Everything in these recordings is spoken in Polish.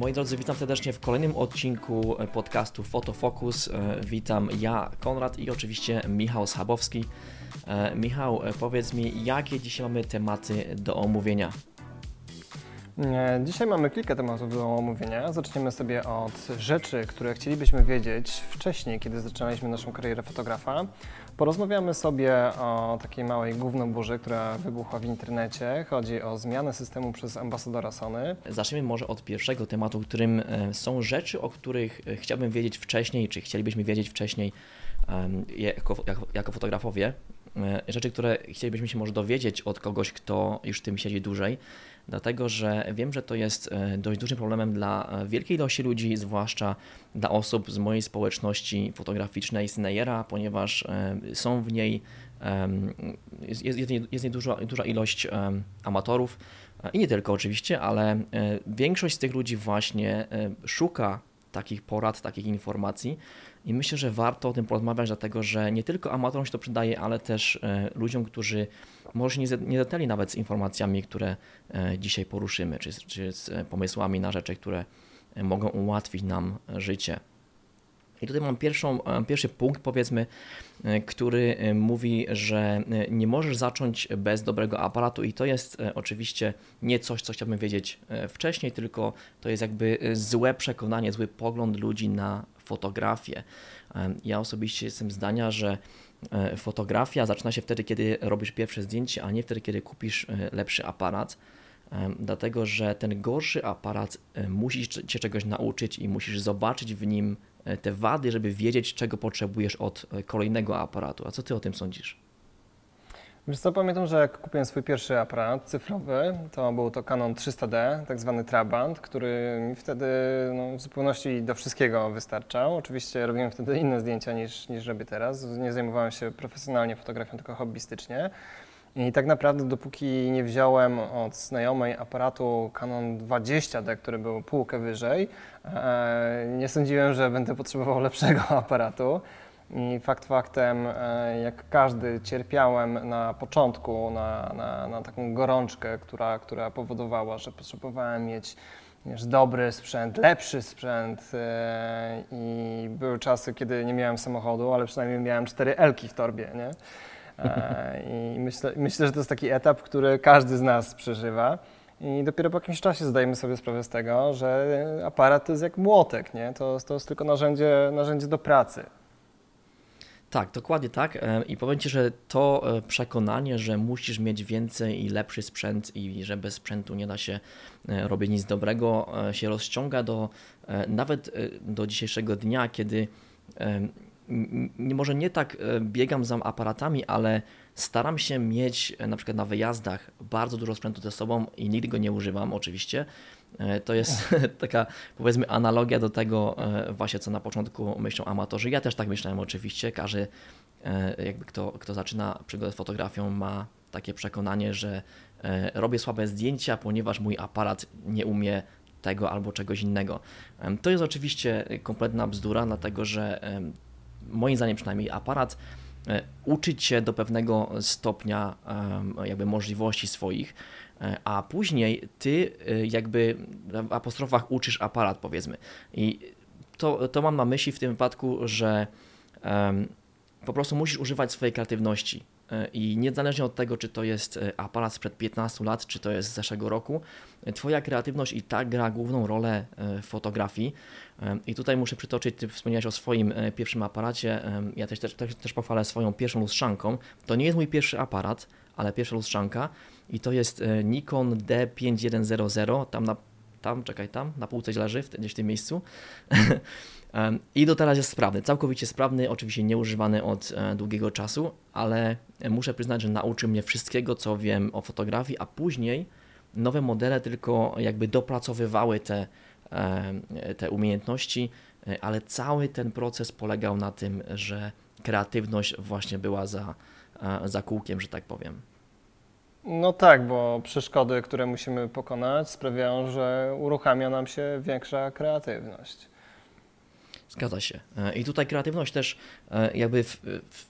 Moi drodzy, witam serdecznie w kolejnym odcinku podcastu Fotofocus. E, witam ja, Konrad i oczywiście Michał Schabowski. E, Michał, e, powiedz mi, jakie dzisiaj mamy tematy do omówienia? Dzisiaj mamy kilka tematów do omówienia. Zaczniemy sobie od rzeczy, które chcielibyśmy wiedzieć wcześniej, kiedy zaczynaliśmy naszą karierę fotografa. Porozmawiamy sobie o takiej małej burzy, która wybuchła w internecie. Chodzi o zmianę systemu przez ambasadora Sony. Zacznijmy może od pierwszego tematu, którym e, są rzeczy, o których e, chciałbym wiedzieć wcześniej, czy chcielibyśmy wiedzieć wcześniej jako, jako, jako fotografowie. E, rzeczy, które chcielibyśmy się może dowiedzieć od kogoś, kto już tym siedzi dłużej dlatego że wiem, że to jest e, dość dużym problemem dla e, wielkiej ilości ludzi, zwłaszcza dla osób z mojej społeczności fotograficznej Snayera, ponieważ e, są w niej jest, jest, jest duża, ilość amatorów. I nie tylko oczywiście, ale większość z tych ludzi właśnie szuka takich porad, takich informacji. I myślę, że warto o tym porozmawiać, dlatego że nie tylko amatorom się to przydaje, ale też ludziom, którzy może się nie zetknęli nawet z informacjami, które e, dzisiaj poruszymy, czy, czy z e, pomysłami na rzeczy, które mogą ułatwić nam życie. I tutaj mam pierwszą, pierwszy punkt, powiedzmy, który mówi, że nie możesz zacząć bez dobrego aparatu, i to jest oczywiście nie coś, co chciałbym wiedzieć wcześniej, tylko to jest jakby złe przekonanie, zły pogląd ludzi na fotografię. Ja osobiście jestem zdania, że e, fotografia zaczyna się wtedy, kiedy robisz pierwsze zdjęcie, a nie wtedy, kiedy kupisz e, lepszy aparat. Dlatego, że ten gorszy aparat e, musi cię czegoś nauczyć i musisz zobaczyć w nim te wady, żeby wiedzieć, czego potrzebujesz od kolejnego aparatu. A co ty o tym sądzisz? Wiesz co, pamiętam, że jak kupiłem swój pierwszy aparat cyfrowy, to był to Canon 300D, tak zwany Trabant, który mi wtedy no, w zupełności do wszystkiego wystarczał. Oczywiście robiłem wtedy inne zdjęcia niż, niż robię teraz. Nie zajmowałem się profesjonalnie fotografią, tylko hobbystycznie. I tak naprawdę dopóki nie wziąłem od znajomej aparatu Canon 20D, który był półkę wyżej, e, nie sądziłem, że będę potrzebował lepszego aparatu. I fakt faktem, e, jak każdy, cierpiałem na początku na, na, na taką gorączkę, która, która powodowała, że potrzebowałem mieć wiesz, dobry sprzęt, lepszy sprzęt e, i były czasy, kiedy nie miałem samochodu, ale przynajmniej miałem cztery Elki w torbie, nie? E, I myślę, myślę, że to jest taki etap, który każdy z nas przeżywa. I dopiero po jakimś czasie zdajemy sobie sprawę z tego, że aparat to jest jak młotek, nie? To, to jest tylko narzędzie, narzędzie do pracy. Tak, dokładnie tak. E, I powiem Ci, że to e, przekonanie, że musisz mieć więcej i lepszy sprzęt i że bez sprzętu nie da się e, robić nic dobrego, się rozciąga do nawet do dzisiejszego dnia, kiedy może nie tak biegam za aparatami, ale staram się mieć na przykład na wyjazdach bardzo dużo sprzętu ze sobą i nigdy go nie używam oczywiście, to jest taka, powiedzmy, analogia do tego e, właśnie, co na początku myślą amatorzy. Ja też tak myślałem oczywiście. Każdy, e, jakby kto, kto zaczyna przygodę z fotografią, ma takie przekonanie, że robię słabe zdjęcia, ponieważ mój aparat nie umie tego albo czegoś innego. To jest oczywiście kompletna bzdura, dlatego że moim zdaniem przynajmniej aparat uczyć się do pewnego stopnia jakby możliwości swoich, E, a później ty e, jakby w apostrofach uczysz aparat, powiedzmy. I to, to mam na myśli w tym wypadku, że um, po prostu musisz używać swojej kreatywności. E, I niezależnie od tego, czy to jest aparat sprzed 15 lat, czy to jest z zeszłego roku, Twoja kreatywność i tak gra główną rolę w fotografii. I tutaj muszę przytoczyć, Ty wspomniałeś o swoim pierwszym aparacie. Ja też, też, też pochwalę swoją pierwszą lustrzanką. To nie jest mój pierwszy aparat, ale pierwsza lustrzanka i to jest e, Nikon D5100, tam na, tam, czekaj, tam, na półce leży, gdzieś w tym miejscu. I do teraz jest sprawny, całkowicie sprawny, oczywiście nieużywany od e, długiego czasu, ale muszę przyznać, że nauczył mnie wszystkiego, co wiem o fotografii, a później nowe modele tylko jakby dopracowywały te, te umiejętności, e, ale cały ten proces polegał na tym, że kreatywność właśnie była za, za kółkiem, że tak powiem. No tak, bo przeszkody, które musimy pokonać, sprawiają, że uruchamia nam się większa kreatywność. Zgadza się. E, I tutaj kreatywność też e, jakby w, w,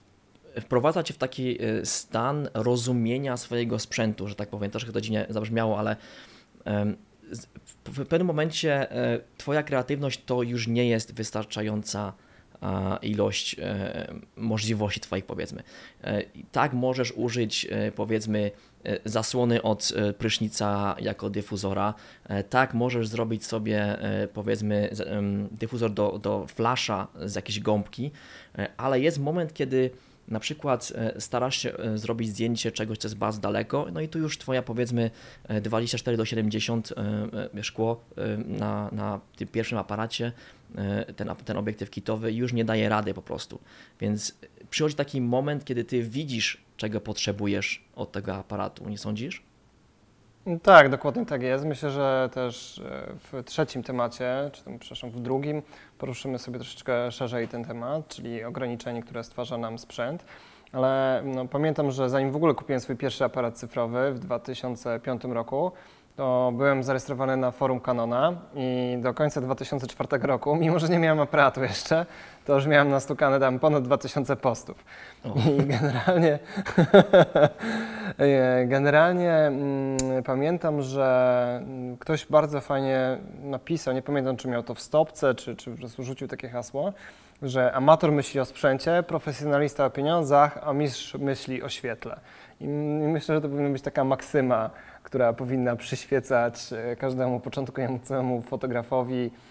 wprowadza cię w taki e, stan rozumienia swojego sprzętu, że tak powiem. Troszkę to dziwnie zabrzmiało, ale w pewnym momencie Twoja kreatywność to już nie jest wystarczająca ilość możliwości Twoich, powiedzmy. Tak możesz użyć, powiedzmy, zasłony od prysznica jako dyfuzora. Tak możesz zrobić sobie, powiedzmy, dyfuzor do, do flasza z jakiejś gąbki, ale jest moment, kiedy na przykład e, starasz się e, zrobić zdjęcie czegoś, co jest bardzo daleko, no i tu już twoja powiedzmy 24 e, do 70 szkło na, na tym pierwszym aparacie, ten, ten obiektyw kitowy już nie daje rady po prostu. Więc przychodzi taki moment, kiedy ty widzisz, czego potrzebujesz od tego aparatu, nie sądzisz? Tak, dokładnie tak jest. Myślę, że też e, w trzecim temacie, czy tam, przepraszam, w drugim, poruszymy sobie troszeczkę szerzej ten temat, czyli ograniczenie, które stwarza nam sprzęt. Ale no, pamiętam, że zanim w ogóle kupiłem swój pierwszy aparat cyfrowy w 2005 roku, to byłem zarejestrowany na forum Canona i do końca 2004 roku, mimo że nie miałem aparatu jeszcze, to już miałem nastukane tam ponad 2000 postów. O. I generalnie, generalnie mm, pamiętam, że ktoś bardzo fajnie napisał, nie pamiętam czy miał to w stopce, czy, czy rzucił takie hasło, że amator myśli o sprzęcie, profesjonalista o pieniądzach, a mistrz myśli o świetle. I myślę, że to powinna być taka maksyma, która powinna przyświecać e, każdemu początkującemu fotografowi e,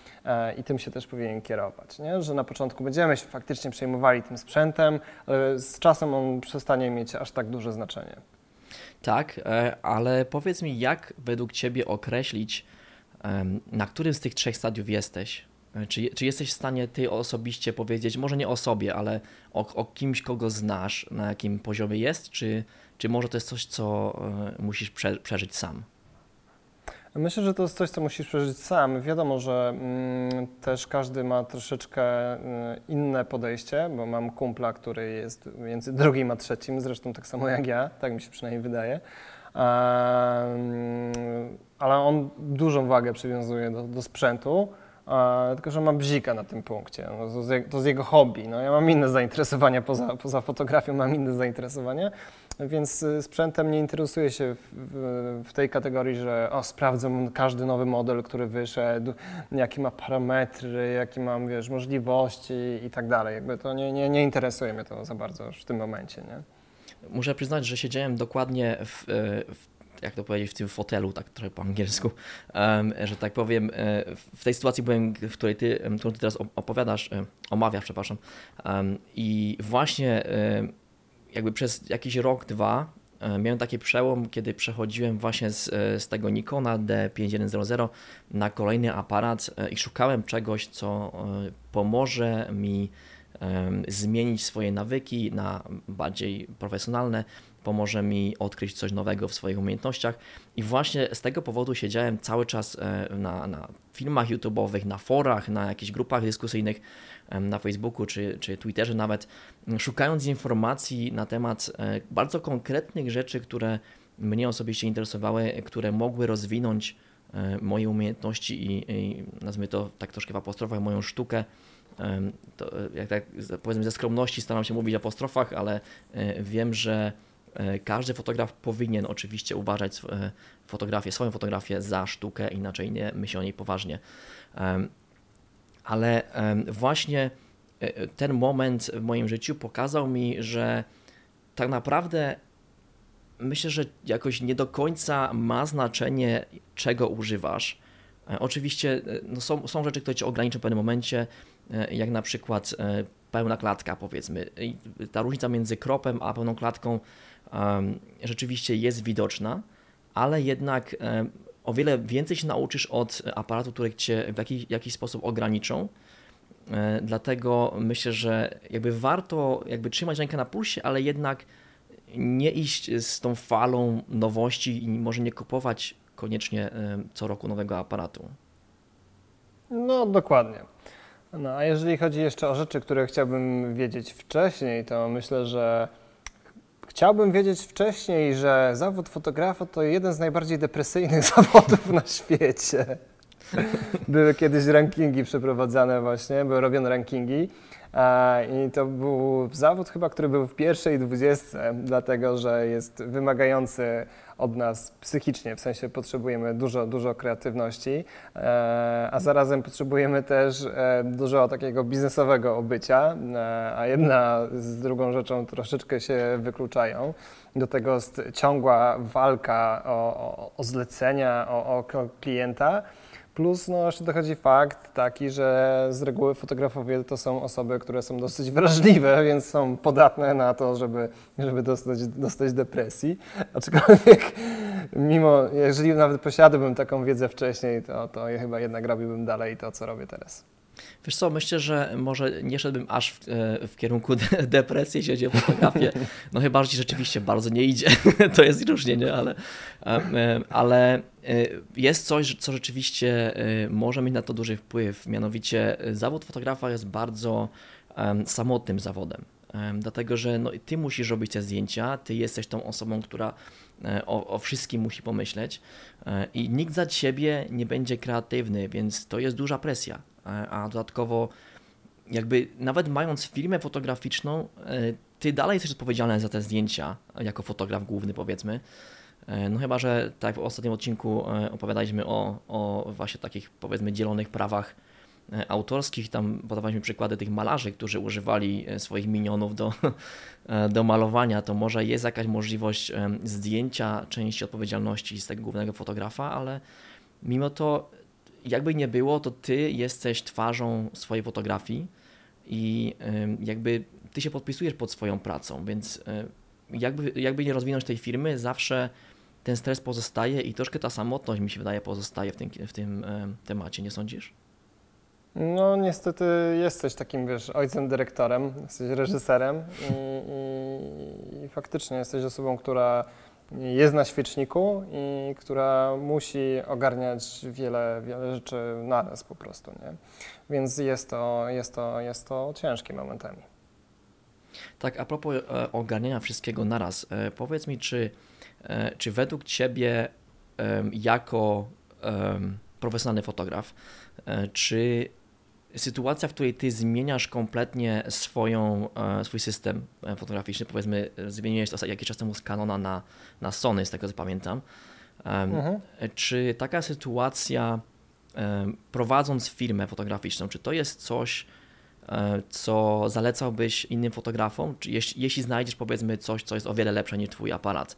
i tym się też powinien kierować, nie? że na początku będziemy się faktycznie przejmowali tym sprzętem, ale z czasem on przestanie mieć aż tak duże znaczenie. Tak, e, ale powiedz mi, jak według Ciebie określić, na którym z tych trzech stadiów jesteś? Czy, czy jesteś w stanie Ty osobiście powiedzieć, może nie o sobie, ale o, o kimś, kogo znasz, na jakim poziomie jest, czy, czy może to jest coś, co e, musisz prze, przeżyć sam? Myślę, że to jest coś, co musisz przeżyć sam. Wiadomo, że mm, też każdy ma troszeczkę y, inne podejście, bo mam kumpla, który jest między drugim a trzecim, zresztą tak samo jak ja, tak mi się przynajmniej wydaje. Mm, ale on dużą wagę przywiązuje do, do sprzętu tylko że ma bzika na tym punkcie. No, to, jest jego hobby. No, ja mam inne zainteresowania poza, poza fotografią, mam inne zainteresowania, więc y, sprzętem nie interesuję się w, w, tej kategorii, że o, sprawdzam każdy nowy model, który wyszedł, jakie ma parametry, jakie mam, wiesz, możliwości i tak dalej. Jakby to nie, nie, nie interesuje mnie to za bardzo już w tym momencie, nie? Muszę przyznać, że siedziałem dokładnie w, y, w jak to powiedzieć, w tym fotelu, tak trochę po angielsku, że tak powiem, e, w tej sytuacji byłem, w której ty, którą ty teraz opowiadasz, e, omawiasz, przepraszam, i właśnie jakby przez jakiś rok, dwa miałem taki przełom, kiedy przechodziłem właśnie z, z tego Nikona D5100 na kolejny aparat i szukałem czegoś, co pomoże mi zmienić swoje nawyki na bardziej profesjonalne, pomoże mi odkryć coś nowego w swoich umiejętnościach. I właśnie z tego powodu siedziałem cały czas e, na, na filmach YouTube'owych, na forach, na jakichś grupach dyskusyjnych na Facebooku czy, czy Twitterze nawet, szukając informacji na temat e, bardzo konkretnych rzeczy, które mnie osobiście interesowały, które mogły rozwinąć e, moje umiejętności i, i nazwijmy to tak troszkę w apostrofach, moją sztukę. To, jak tak powiedzmy ze skromności staram się mówić w apostrofach, ale wiem, że E, każdy fotograf powinien oczywiście uważać e, fotografię, swoją fotografię za sztukę, inaczej nie myśli o niej poważnie. Ale właśnie e, ten moment w moim życiu pokazał mi, że tak naprawdę myślę, że jakoś nie do końca ma znaczenie, czego używasz. Oczywiście no są, są rzeczy, które cię ograniczą w pewnym momencie, jak na przykład pełna klatka, powiedzmy. I ta różnica między kropem a pełną klatką rzeczywiście jest widoczna, ale jednak o wiele więcej się nauczysz od aparatu, które cię w jakiś, jakiś sposób ograniczą. E, dlatego myślę, że jakby warto jakby trzymać rękę na pulsie, ale jednak nie iść z tą falą nowości i może nie kupować koniecznie co roku nowego aparatu. No, dokładnie. No, a jeżeli chodzi jeszcze o rzeczy, które chciałbym wiedzieć wcześniej, to myślę, że Chciałbym wiedzieć wcześniej, że zawód fotografa to jeden z najbardziej depresyjnych zawodów na świecie. Były kiedyś rankingi przeprowadzane właśnie, były robione rankingi I to był zawód chyba, który był w pierwszej dwudziestce, dlatego że jest wymagający od nas psychicznie, w sensie potrzebujemy dużo, dużo kreatywności, e, a zarazem potrzebujemy też e, dużo takiego biznesowego obycia, e, a jedna z drugą rzeczą troszeczkę się wykluczają. Do tego jest ciągła walka o, o, o zlecenia, o, o klienta. Plus no, jeszcze dochodzi fakt taki, że z reguły fotografowie to są osoby, które są dosyć wrażliwe, więc są podatne na to, żeby, żeby dostać, dostać depresji. Aczkolwiek mimo, jeżeli nawet posiadłbym taką wiedzę wcześniej, to, to ja chyba jednak robiłbym dalej to, co robię teraz. Wiesz co, myślę, że może nie szedłbym aż w, e, w kierunku de depresji, jeśli chodzi o fotografię. No chyba, że ci rzeczywiście bardzo nie idzie. to jest różnie, nie? Ale, e, e, ale jest coś, co rzeczywiście może mieć na to duży wpływ. Mianowicie zawód fotografa jest bardzo samotnym zawodem. Dlatego, że no, ty musisz robić te zdjęcia, ty jesteś tą osobą, która o, o wszystkim musi pomyśleć i nikt za ciebie nie będzie kreatywny, więc to jest duża presja. E, a dodatkowo jakby nawet mając firmę fotograficzną, e, ty dalej jesteś odpowiedzialny za te zdjęcia jako fotograf główny powiedzmy. E, no chyba, że tak w ostatnim odcinku opowiadaliśmy o, o właśnie takich powiedzmy dzielonych prawach autorskich. Tam podawaliśmy przykłady tych malarzy, którzy używali swoich minionów do, do malowania. To może jest jakaś możliwość zdjęcia części odpowiedzialności z tego głównego fotografa, ale mimo to jakby nie było, to ty jesteś twarzą swojej fotografii i jakby ty się podpisujesz pod swoją pracą, więc jakby, jakby nie rozwinąć tej firmy, zawsze ten stres pozostaje i troszkę ta samotność mi się wydaje pozostaje w tym, w tym temacie, nie sądzisz? No niestety jesteś takim, wiesz, ojcem dyrektorem, jesteś reżyserem i, i, i faktycznie jesteś osobą, która jest na świeczniku i która musi ogarniać wiele, wiele rzeczy naraz po prostu, nie? Więc jest to, jest to, jest to ciężkie momentami. Tak, a propos e, ogarniania wszystkiego naraz, e, powiedz mi, czy, e, czy według Ciebie jako profesjonalny fotograf, czy sytuacja, w której ty zmieniasz kompletnie swoją, e, swój system e, fotograficzny, powiedzmy, zmieniłeś to jakiś czas temu z Canona na, na Sony, z tego co pamiętam. Mhm. Czy taka sytuacja, prowadząc firmę fotograficzną, czy to jest coś, e, co zalecałbyś innym fotografom? Czy jeśli, jeśli znajdziesz, powiedzmy, coś, co jest o wiele lepsze niż Twój aparat,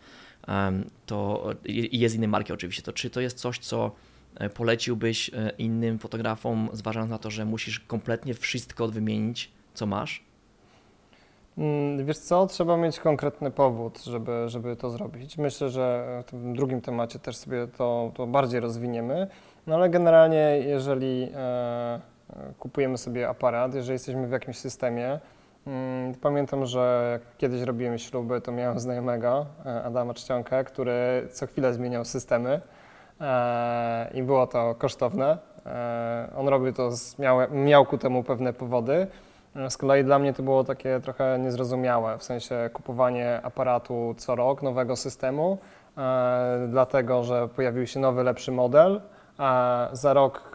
to i jest innej marki oczywiście, to czy to jest coś, co poleciłbyś e, innym fotografom, zważając na to, że musisz kompletnie wszystko wymienić, co masz? Mm, wiesz co, trzeba mieć konkretny powód, żeby, żeby to zrobić. Myślę, że w tym drugim temacie też sobie to, to bardziej rozwiniemy, no ale generalnie jeżeli e, e kupujemy sobie aparat, jeżeli jesteśmy w jakimś systemie, mm, Pamiętam, że jak kiedyś robiłem śluby, to miałem znajomego, Adama Czcionka, który co chwilę zmieniał systemy. E, i było to kosztowne. E, on robił to, z, miał, miał ku temu pewne powody. E, z kolei dla mnie to było takie trochę niezrozumiałe, w sensie kupowanie aparatu co rok, nowego systemu, dlatego że pojawił się nowy, lepszy model, a za rok,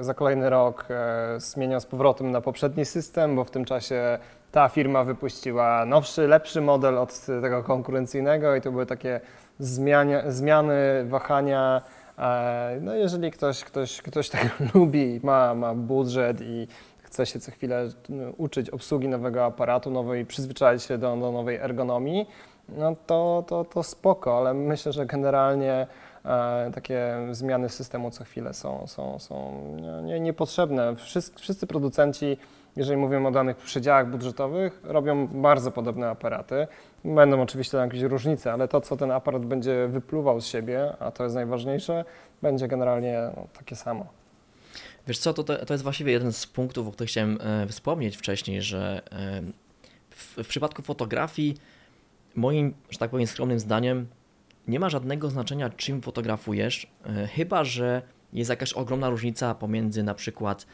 za kolejny rok zmieniał z powrotem na poprzedni system, bo w tym czasie ta firma wypuściła nowszy, lepszy model od tego konkurencyjnego i to były takie zmiany, zmiany wahania. E, no jeżeli ktoś, ktoś, ktoś tego lubi, ma, ma budżet i chce się co chwilę uczyć obsługi nowego aparatu, nowej, przyzwyczaić się do, do nowej ergonomii, no to, to, to spoko, ale myślę, że generalnie e, takie zmiany systemu co chwilę są, są, są nie, niepotrzebne. Wszyscy, wszyscy producenci jeżeli mówimy o danych przedziałach budżetowych, robią bardzo podobne aparaty. Będą oczywiście jakieś różnice, ale to, co ten aparat będzie wypluwał z siebie, a to jest najważniejsze, będzie generalnie takie samo. Wiesz co, to, to jest właściwie jeden z punktów, o których chciałem e, wspomnieć wcześniej, że e, w, w przypadku fotografii, moim, że tak powiem, skromnym zdaniem, nie ma żadnego znaczenia, czym fotografujesz, e, chyba że jest jakaś ogromna różnica pomiędzy na przykład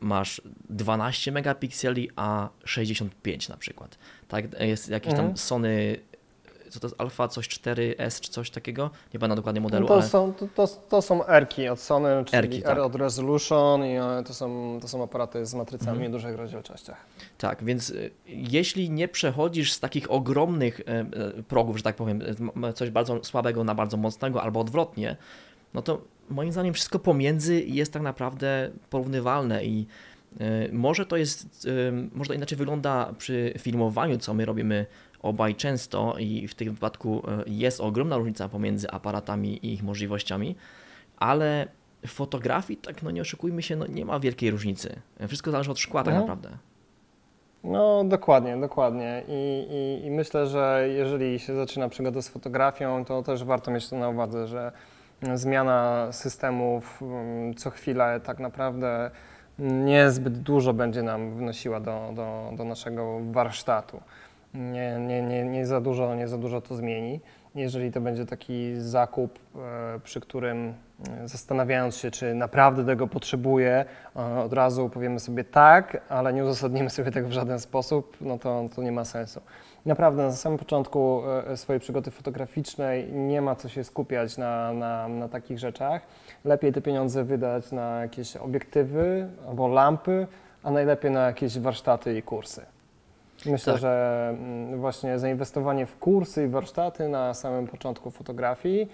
masz 12 megapikseli, a 65 na przykład. Tak, jest jakiś tam mhm. Sony co to jest Alpha, coś 4S czy coś takiego, nie pamiętam dokładnie modelu, to, ale są, to, to, to są R-ki od Sony, czyli R-ki, R tak. od Resolution i e, to są, to są aparaty z matrycami Mhm. w dużych rozdzielczościach. tak, więc jeśli nie przechodzisz z takich ogromnych e, e, progów, że tak powiem, coś bardzo słabego na bardzo mocnego albo odwrotnie, no to moim zdaniem wszystko pomiędzy jest tak naprawdę porównywalne i y, może to jest, y, może to inaczej wygląda przy filmowaniu, co my robimy obaj często i w tym wypadku y, jest ogromna różnica pomiędzy aparatami i ich możliwościami, ale w fotografii, tak no nie oszukujmy się, no nie ma wielkiej różnicy. Wszystko zależy od szkła tak Mhm. naprawdę. No dokładnie, dokładnie. I, i, I myślę, że jeżeli się zaczyna przygoda z fotografią, to też warto mieć to na uwadze, że zmiana systemów mm, co chwilę tak naprawdę niezbyt dużo będzie nam wnosiła do, do, do naszego warsztatu. Nie, nie, nie, nie, za dużo, nie za dużo to zmieni. Jeżeli to będzie taki zakup, e, przy którym e, zastanawiając się, czy naprawdę tego potrzebuję, e, od razu powiemy sobie tak, ale nie uzasadnimy sobie tego w żaden sposób, no to, to nie ma sensu. Naprawdę na samym początku e, swojej przygody fotograficznej nie ma co się skupiać na, na, na takich rzeczach. Lepiej te pieniądze wydać na jakieś obiektywy albo lampy, a najlepiej na jakieś warsztaty i kursy. Myślę, Tak. że mm, właśnie zainwestowanie w kursy i warsztaty na samym początku fotografii,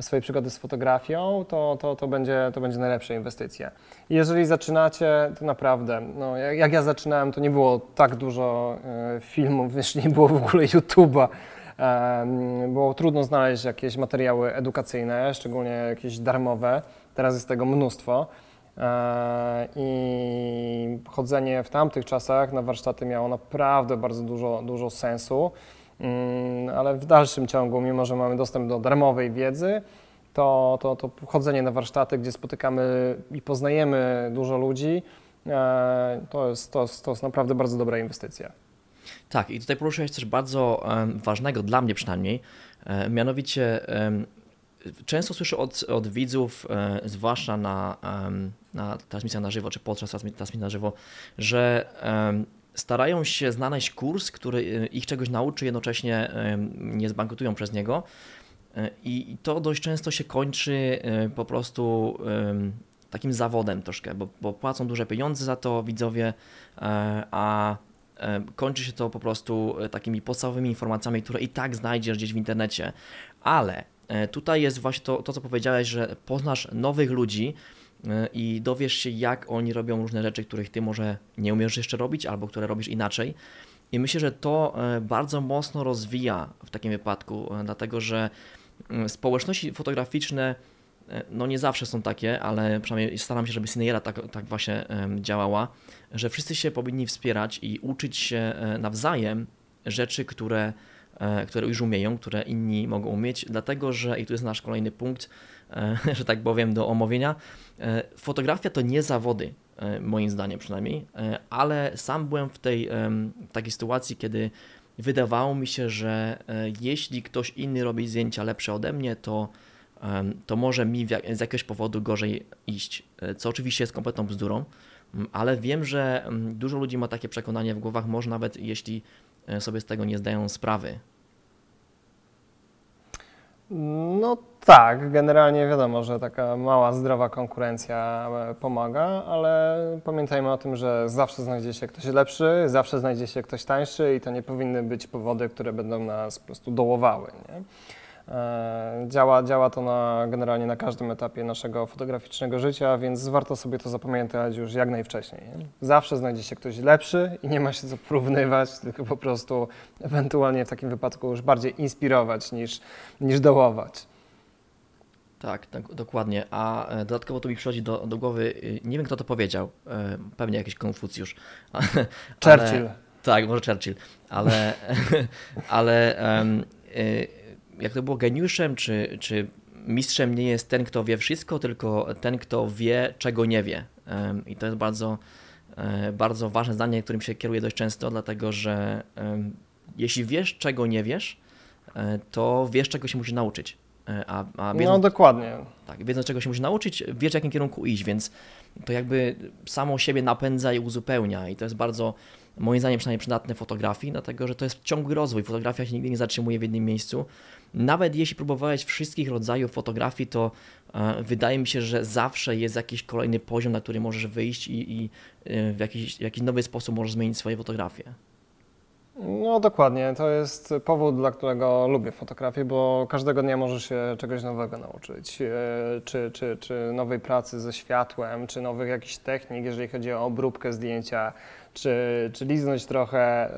swojej przygody z fotografią, to, to, to, będzie, to będzie najlepsza inwestycja. Jeżeli zaczynacie, to naprawdę, no, jak, jak ja zaczynałem, to nie było tak dużo e, filmów, wiesz, nie było w ogóle YouTube'a. Było trudno znaleźć jakieś materiały edukacyjne, szczególnie jakieś darmowe. Teraz jest tego mnóstwo. E, I chodzenie w tamtych czasach na warsztaty miało naprawdę bardzo dużo, dużo sensu, ale w dalszym ciągu, mimo że mamy dostęp do darmowej wiedzy, to, to, to chodzenie na warsztaty, gdzie spotykamy i poznajemy dużo ludzi, e, to jest, to, jest, to jest naprawdę bardzo dobra inwestycja. Tak, i tutaj poruszyłeś coś bardzo ważnego, dla mnie przynajmniej, e, mianowicie często słyszę od, od widzów, e, zwłaszcza na, na transmisjach na żywo, czy podczas transmi- transmisji na żywo, że starają się znaleźć kurs, który e, ich czegoś nauczy, jednocześnie em, nie zbankrutują przez niego. E, I to dość często się kończy po prostu takim zawodem troszkę, bo, bo płacą duże pieniądze za to widzowie, a kończy się to po prostu takimi podstawowymi informacjami, które i tak znajdziesz gdzieś w internecie. Ale tutaj jest właśnie to, to co powiedziałeś, że poznasz nowych ludzi i dowiesz się, jak oni robią różne rzeczy, których ty może nie umiesz jeszcze robić, albo które robisz inaczej. I myślę, że to e, bardzo mocno rozwija w takim wypadku, e, dlatego że mm, społeczności fotograficzne e, no nie zawsze są takie, ale przynajmniej staram się, żeby Cineiera tak, tak właśnie działała, że wszyscy się powinni wspierać i uczyć się e, nawzajem rzeczy, które, e, które już umieją, które inni mogą umieć, dlatego że, i tu jest nasz kolejny punkt, e, że tak powiem, do omówienia, e, fotografia to nie zawody, e, moim zdaniem przynajmniej, e, ale sam byłem w tej em, takiej sytuacji, kiedy wydawało mi się, że e, jeśli ktoś inny robi zdjęcia lepsze ode mnie, to, to może mi w z jakiegoś powodu gorzej iść, e, co oczywiście jest kompletną bzdurą, ale wiem, że dużo ludzi ma takie przekonanie w głowach, może nawet jeśli e, sobie z tego nie zdają sprawy. No tak, generalnie wiadomo, że taka mała, zdrowa konkurencja e, pomaga, ale pamiętajmy o tym, że zawsze znajdzie się ktoś lepszy, zawsze znajdzie się ktoś tańszy i to nie powinny być powody, które będą nas po prostu dołowały. Nie? E, Działa, działa to na, generalnie na każdym etapie naszego fotograficznego życia, więc warto sobie to zapamiętać już jak najwcześniej. Nie? Zawsze znajdzie się ktoś lepszy i nie ma się co porównywać, tylko po prostu ewentualnie w takim wypadku już bardziej inspirować niż, niż dołować. Tak, tak, dokładnie. A e, dodatkowo tu mi przychodzi do, do głowy, y, nie wiem kto to powiedział, e, pewnie jakiś Konfucjusz. ale- Churchill. Tak, może Churchill, ale, ale em, y, jak to było geniuszem, czy, czy mistrzem nie jest ten, kto wie wszystko, tylko ten, kto wie, czego nie wie. I to jest bardzo, e, bardzo ważne zdanie, którym się kieruję dość często, dlatego że jeśli wiesz, czego nie wiesz, e, to wiesz, czego się musisz nauczyć. E, A, a No wiedząc, dokładnie. tak, wiedząc, czego się musisz nauczyć, wiesz, w jakim kierunku iść, więc to jakby samo siebie napędza i uzupełnia. I to jest bardzo moim zdaniem przynajmniej przydatne fotografii, dlatego że to jest ciągły rozwój. Fotografia się nigdy nie zatrzymuje w jednym miejscu. Nawet jeśli próbowałeś wszystkich rodzajów fotografii, to e, wydaje mi się, że zawsze jest jakiś kolejny poziom, na który możesz wyjść i, i e, w, jakiś, w jakiś nowy sposób możesz zmienić swoje fotografie. No dokładnie, to jest powód, dla którego lubię fotografię, bo każdego dnia możesz się czegoś nowego nauczyć, e, czy, czy, czy nowej pracy ze światłem, czy nowych jakichś technik, jeżeli chodzi o obróbkę zdjęcia, czy, czy liznąć trochę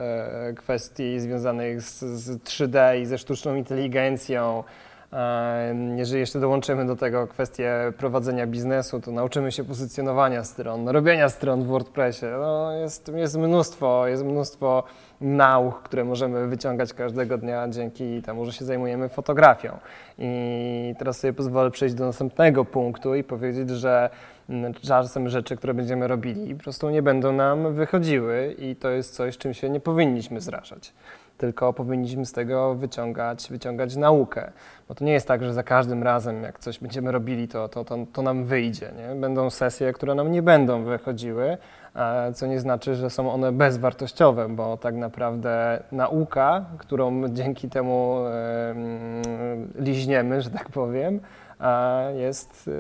e, kwestii związanych z, z 3D i ze sztuczną inteligencją. E, jeżeli jeszcze dołączymy do tego kwestię prowadzenia biznesu, to nauczymy się pozycjonowania stron, robienia stron w WordPressie. No, jest, jest mnóstwo, jest mnóstwo nauk, które możemy wyciągać każdego dnia dzięki temu, że się zajmujemy fotografią. I teraz sobie pozwolę przejść do następnego punktu i powiedzieć, że mm, czasem rzeczy, które będziemy robili, po prostu nie będą nam wychodziły i to jest coś, czym się nie powinniśmy zrażać tylko powinniśmy z tego wyciągać, wyciągać naukę. Bo to nie jest tak, że za każdym razem, jak coś będziemy robili, to, to, to, to nam wyjdzie. Nie? Będą sesje, które nam nie będą wychodziły, co nie znaczy, że są one bezwartościowe, bo tak naprawdę nauka, którą dzięki temu liźniemy, że tak powiem, jest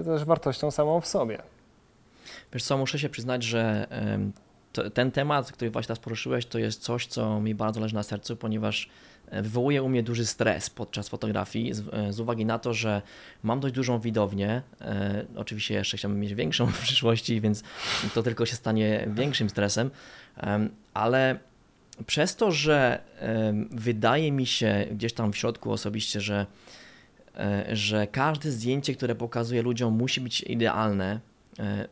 e, też wartością samą w sobie. Wiesz co, muszę się przyznać, że to, ten temat, który właśnie teraz poruszyłeś, to jest coś, co mi bardzo leży na sercu, ponieważ e, wywołuje u mnie duży stres podczas fotografii z, e, z uwagi na to, że mam dość dużą widownię. E, oczywiście jeszcze chciałbym mieć większą w przyszłości, więc to tylko się stanie większym stresem, e, ale przez to, że e, wydaje mi się gdzieś tam w środku osobiście, że, e, że każde zdjęcie, które pokazuje ludziom, musi być idealne,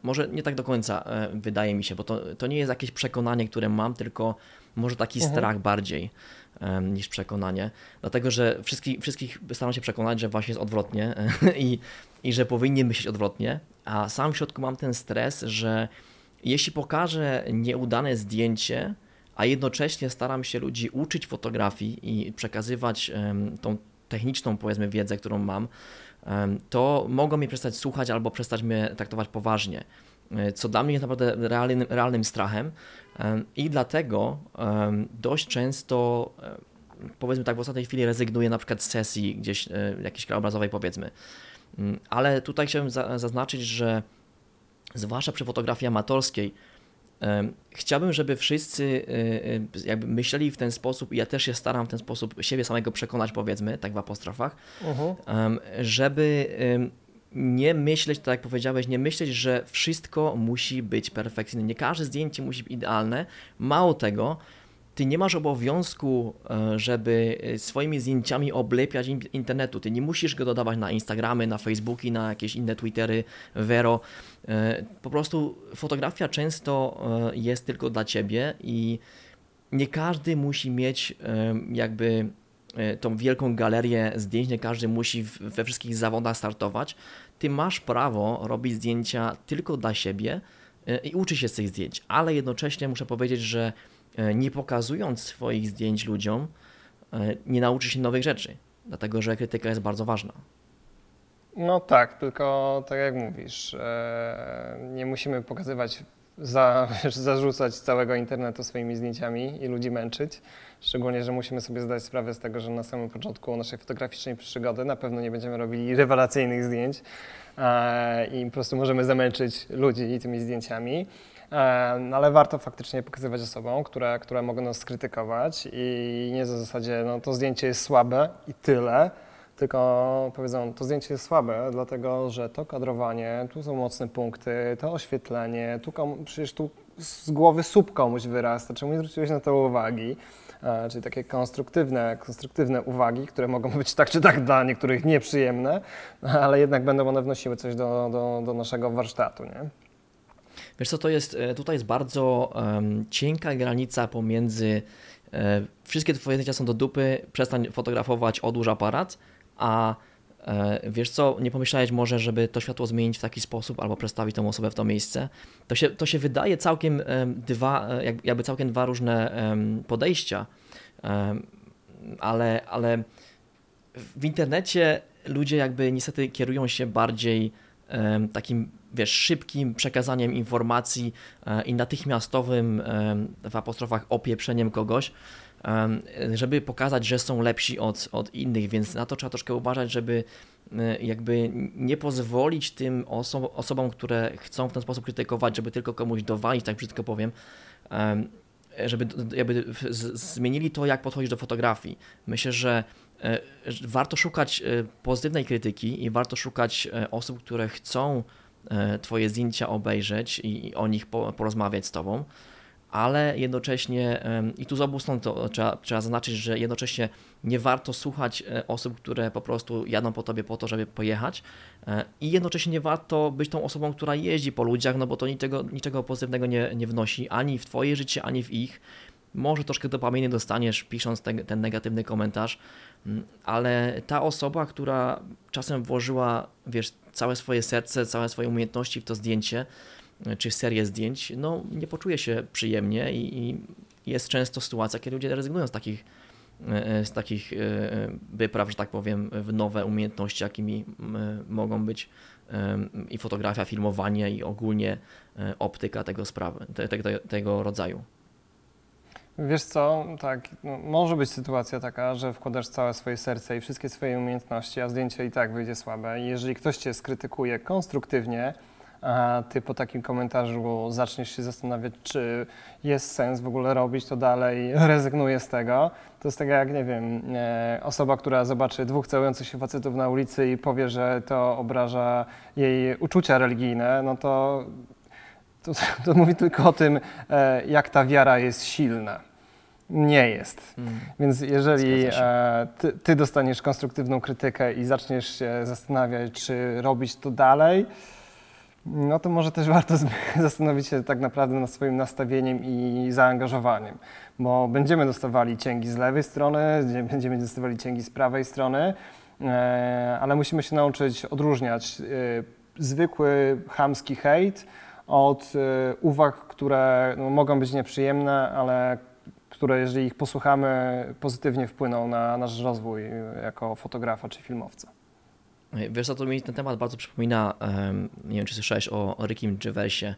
może nie tak do końca e, wydaje mi się, bo to, to nie jest jakieś przekonanie, które mam, tylko może taki mhm. strach bardziej niż przekonanie. Dlatego, że wszystkich, wszystkich staram się przekonać, że właśnie jest odwrotnie i, i że powinien myśleć odwrotnie, a sam w środku mam ten stres, że jeśli pokażę nieudane zdjęcie, a jednocześnie staram się ludzi uczyć fotografii i przekazywać tą techniczną, powiedzmy, wiedzę, którą mam, to mogą mnie przestać słuchać albo przestać mnie traktować poważnie. E, co dla mnie jest naprawdę realnym, realnym strachem i dlatego dość często, powiedzmy tak, w ostatniej chwili rezygnuję na przykład z sesji gdzieś e, jakiejś krajobrazowej, powiedzmy. Mm, ale tutaj chciałbym zaznaczyć, że zwłaszcza przy fotografii amatorskiej, Chciałbym, żeby wszyscy e, e, jakby myśleli w ten sposób, i ja też się staram w ten sposób siebie samego przekonać, powiedzmy, tak w apostrofach, uh-huh. żeby nie myśleć, tak jak powiedziałeś, nie myśleć, że wszystko musi być perfekcyjne. Nie każde zdjęcie musi być idealne. Mało tego, ty nie masz obowiązku, e, żeby e, swoimi zdjęciami oblepiać internetu. Ty nie musisz go dodawać na Instagramy, na Facebooki, na jakieś inne Twittery, Vero. E, po prostu fotografia często jest tylko dla ciebie i nie każdy musi mieć jakby tą wielką galerię zdjęć, nie każdy musi we wszystkich zawodach startować. Ty masz prawo robić zdjęcia tylko dla siebie i uczyć się z tych zdjęć, ale jednocześnie muszę powiedzieć, że nie pokazując swoich zdjęć ludziom, e, nie nauczy się nowych rzeczy, dlatego że krytyka jest bardzo ważna. No tak, tylko tak jak mówisz, e, nie musimy pokazywać, za, zarzucać całego internetu swoimi zdjęciami i ludzi męczyć. Szczególnie, że musimy sobie zdać sprawę z tego, że na samym początku naszej fotograficznej przygody na pewno nie będziemy robili rewelacyjnych zdjęć i po prostu możemy zamęczyć ludzi tymi zdjęciami. No ale warto faktycznie pokazywać osobom, które, które mogą nas skrytykować i nie za zasadzie, no to zdjęcie jest słabe i tyle, tylko powiedzą, to zdjęcie jest słabe, dlatego że to kadrowanie, tu są mocne punkty, to oświetlenie, tu komu, przecież tu z głowy słup komuś wyrasta, czemu nie zwróciłeś na to uwagi? E, czyli takie konstruktywne, konstruktywne uwagi, które mogą być tak czy tak dla niektórych nieprzyjemne, ale jednak będą one wnosiły coś do, do, do naszego warsztatu. Nie? Wiesz co, to jest, e, tutaj jest bardzo um, cienka granica pomiędzy e, wszystkie twoje zdjęcia są do dupy, przestań fotografować, odłóż aparat, a e, wiesz co, nie pomyślałeś może, żeby to światło zmienić w taki sposób albo przestawić tą osobę w to miejsce. To się, to się wydaje całkiem dwa, jakby całkiem dwa różne podejścia, ale, ale w internecie ludzie jakby niestety kierują się bardziej takim wiesz, szybkim przekazaniem informacji i natychmiastowym w apostrofach opieprzeniem kogoś, żeby pokazać, że są lepsi od, od innych, więc na to trzeba troszkę uważać, żeby jakby nie pozwolić tym oso osobom, które chcą w ten sposób krytykować, żeby tylko komuś dowalić, tak brzydko powiem, żeby jakby zmienili to, jak podchodzić do fotografii. Myślę, że e, warto szukać e, pozytywnej krytyki i warto szukać e, osób, które chcą Twoje zdjęcia obejrzeć i o nich porozmawiać z Tobą ale jednocześnie, i tu z obu stron to trzeba, trzeba zaznaczyć, że jednocześnie nie warto słuchać e, osób, które po prostu jadą po tobie po to, żeby pojechać e, i jednocześnie nie warto być tą osobą, która jeździ po ludziach, no bo to niczego, niczego pozytywnego nie, nie wnosi ani w twoje życie, ani w ich. Może troszkę dopaminy dostaniesz pisząc ten, ten negatywny komentarz, mm, ale ta osoba, która czasem włożyła, wiesz, całe swoje serce, całe swoje umiejętności w to zdjęcie, czy serię zdjęć, no nie poczuje się przyjemnie i, i jest często sytuacja, kiedy ludzie rezygnują z takich, e, z takich e, wypraw, że tak powiem, w nowe umiejętności, jakimi mogą być i fotografia, filmowanie i ogólnie e, optyka tego sprawy, te, te, tego rodzaju. Wiesz co, tak, no, może być sytuacja taka, że wkładasz całe swoje serce i wszystkie swoje umiejętności, a zdjęcie i tak wyjdzie słabe. I jeżeli ktoś cię skrytykuje konstruktywnie, a ty po takim komentarzu zaczniesz się zastanawiać, czy jest sens w ogóle robić to dalej, rezygnuję z tego. To jest tak jak, nie wiem, e, osoba, która zobaczy dwóch całujących się facetów na ulicy i powie, że to obraża jej uczucia religijne, no to, to, to mówi tylko o tym, e, jak ta wiara jest silna nie jest. Mm. Więc jeżeli e, ty, ty, dostaniesz konstruktywną krytykę i zaczniesz się zastanawiać, czy robić to dalej, no to może też warto zastanowić się tak naprawdę nad swoim nastawieniem i zaangażowaniem, bo będziemy dostawali cięgi z lewej strony, będziemy dostawali cięgi z prawej strony, e, ale musimy się nauczyć odróżniać zwykły chamski hejt od e, uwag, które no, mogą być nieprzyjemne, ale które jeżeli ich posłuchamy, pozytywnie wpłyną na nasz rozwój jako fotografa czy filmowca. Wiesz co, to mi ten temat bardzo przypomina, nie wiem czy słyszałeś o Rickim Gervaisie, nie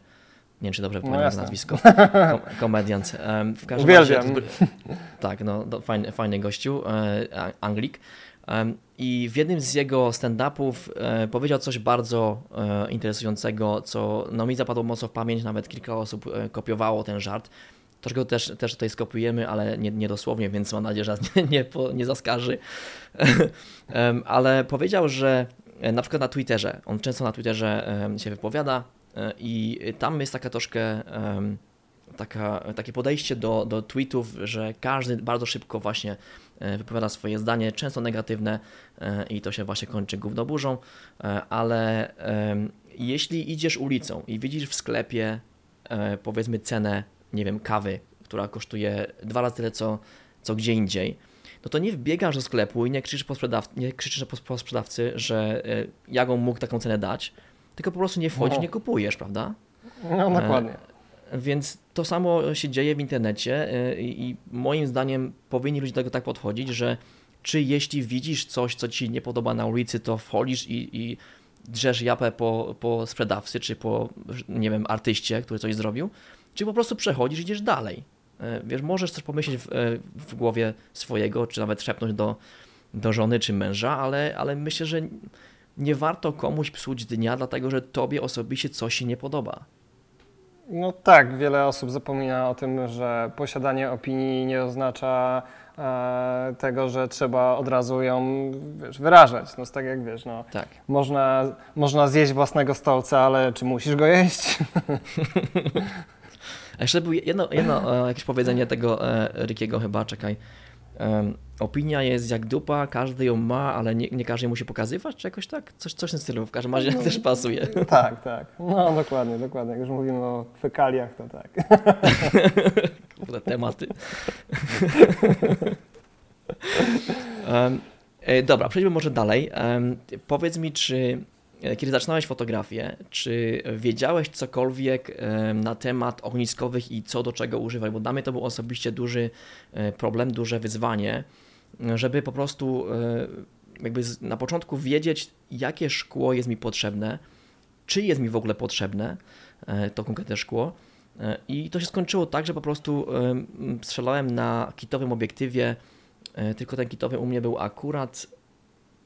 wiem czy dobrze wypowiadam no nazwisko, Kom komediant. W każdym Uwielbiam. razie, tak, no, fajny, fajny gościu, e, Anglik. I w jednym z jego stand-upów e, powiedział coś bardzo e, interesującego, co no, mi zapadło mocno w pamięć, nawet kilka osób e, kopiowało ten żart. Troszkę też, też tutaj skopiujemy, ale nie, nie dosłownie, więc mam nadzieję, że nie, nie, nie zaskaży. ale powiedział, że na przykład na Twitterze, on często na Twitterze się wypowiada i tam jest taka troszkę taka, takie podejście do, do tweetów, że każdy bardzo szybko właśnie wypowiada swoje zdanie, często negatywne i to się właśnie kończy gównoburzą, ale jeśli idziesz ulicą i widzisz w sklepie powiedzmy cenę nie wiem, kawy, która kosztuje dwa razy tyle, co, co gdzie indziej, no to nie wbiegasz do sklepu i nie krzyczysz po, sprzedaw nie krzyczysz po, sprzedawcy, że jak on mógł taką cenę dać, tylko po prostu nie wchodzisz, no. nie kupujesz, prawda? No, dokładnie. Więc to samo się dzieje w internecie y, i moim zdaniem powinni ludzie do tego tak podchodzić, że czy jeśli widzisz coś, co ci nie podoba na ulicy, to wchodzisz i, i drzesz japę po, po sprzedawcy, czy po, nie wiem, artyście, który coś zrobił, czy po prostu przechodzisz i idziesz dalej. E, wiesz, możesz coś pomyśleć w, e, w głowie swojego, czy nawet szepnąć do, do żony czy męża, ale, ale myślę, że nie warto komuś psuć dnia, dlatego że tobie osobiście coś się nie podoba. No tak, wiele osób zapomina o tym, że posiadanie opinii nie oznacza e, tego, że trzeba od razu ją wiesz, wyrażać. No tak jak wiesz, no, tak. można, można zjeść własnego stolca, ale czy musisz go jeść? A jeszcze był jedno, jedno e, jakieś powiedzenie tego e, Rikiego chyba, czekaj. Opinia jest jak dupa, każdy ją ma, ale nie, nie każdy musi pokazywać, czy jakoś tak? Coś, coś w tym stylu, w każdym razie no, też pasuje. Tak, tak. No dokładnie, dokładnie. Jak już mówimy o fekaliach, to tak. Kurde, tematy. um, dobra, przejdźmy może dalej. Um, powiedz mi, czy E, kiedy zaczynałeś fotografię, czy wiedziałeś cokolwiek na temat ogniskowych i co do czego używać? Bo dla mnie to był osobiście duży e, problem, duże wyzwanie, żeby po prostu e, jakby na początku wiedzieć, jakie szkło jest mi potrzebne, czy jest mi w ogóle potrzebne to konkretne szkło. I to się skończyło tak, że po prostu strzelałem na kitowym obiektywie, tylko ten kitowy u mnie był akurat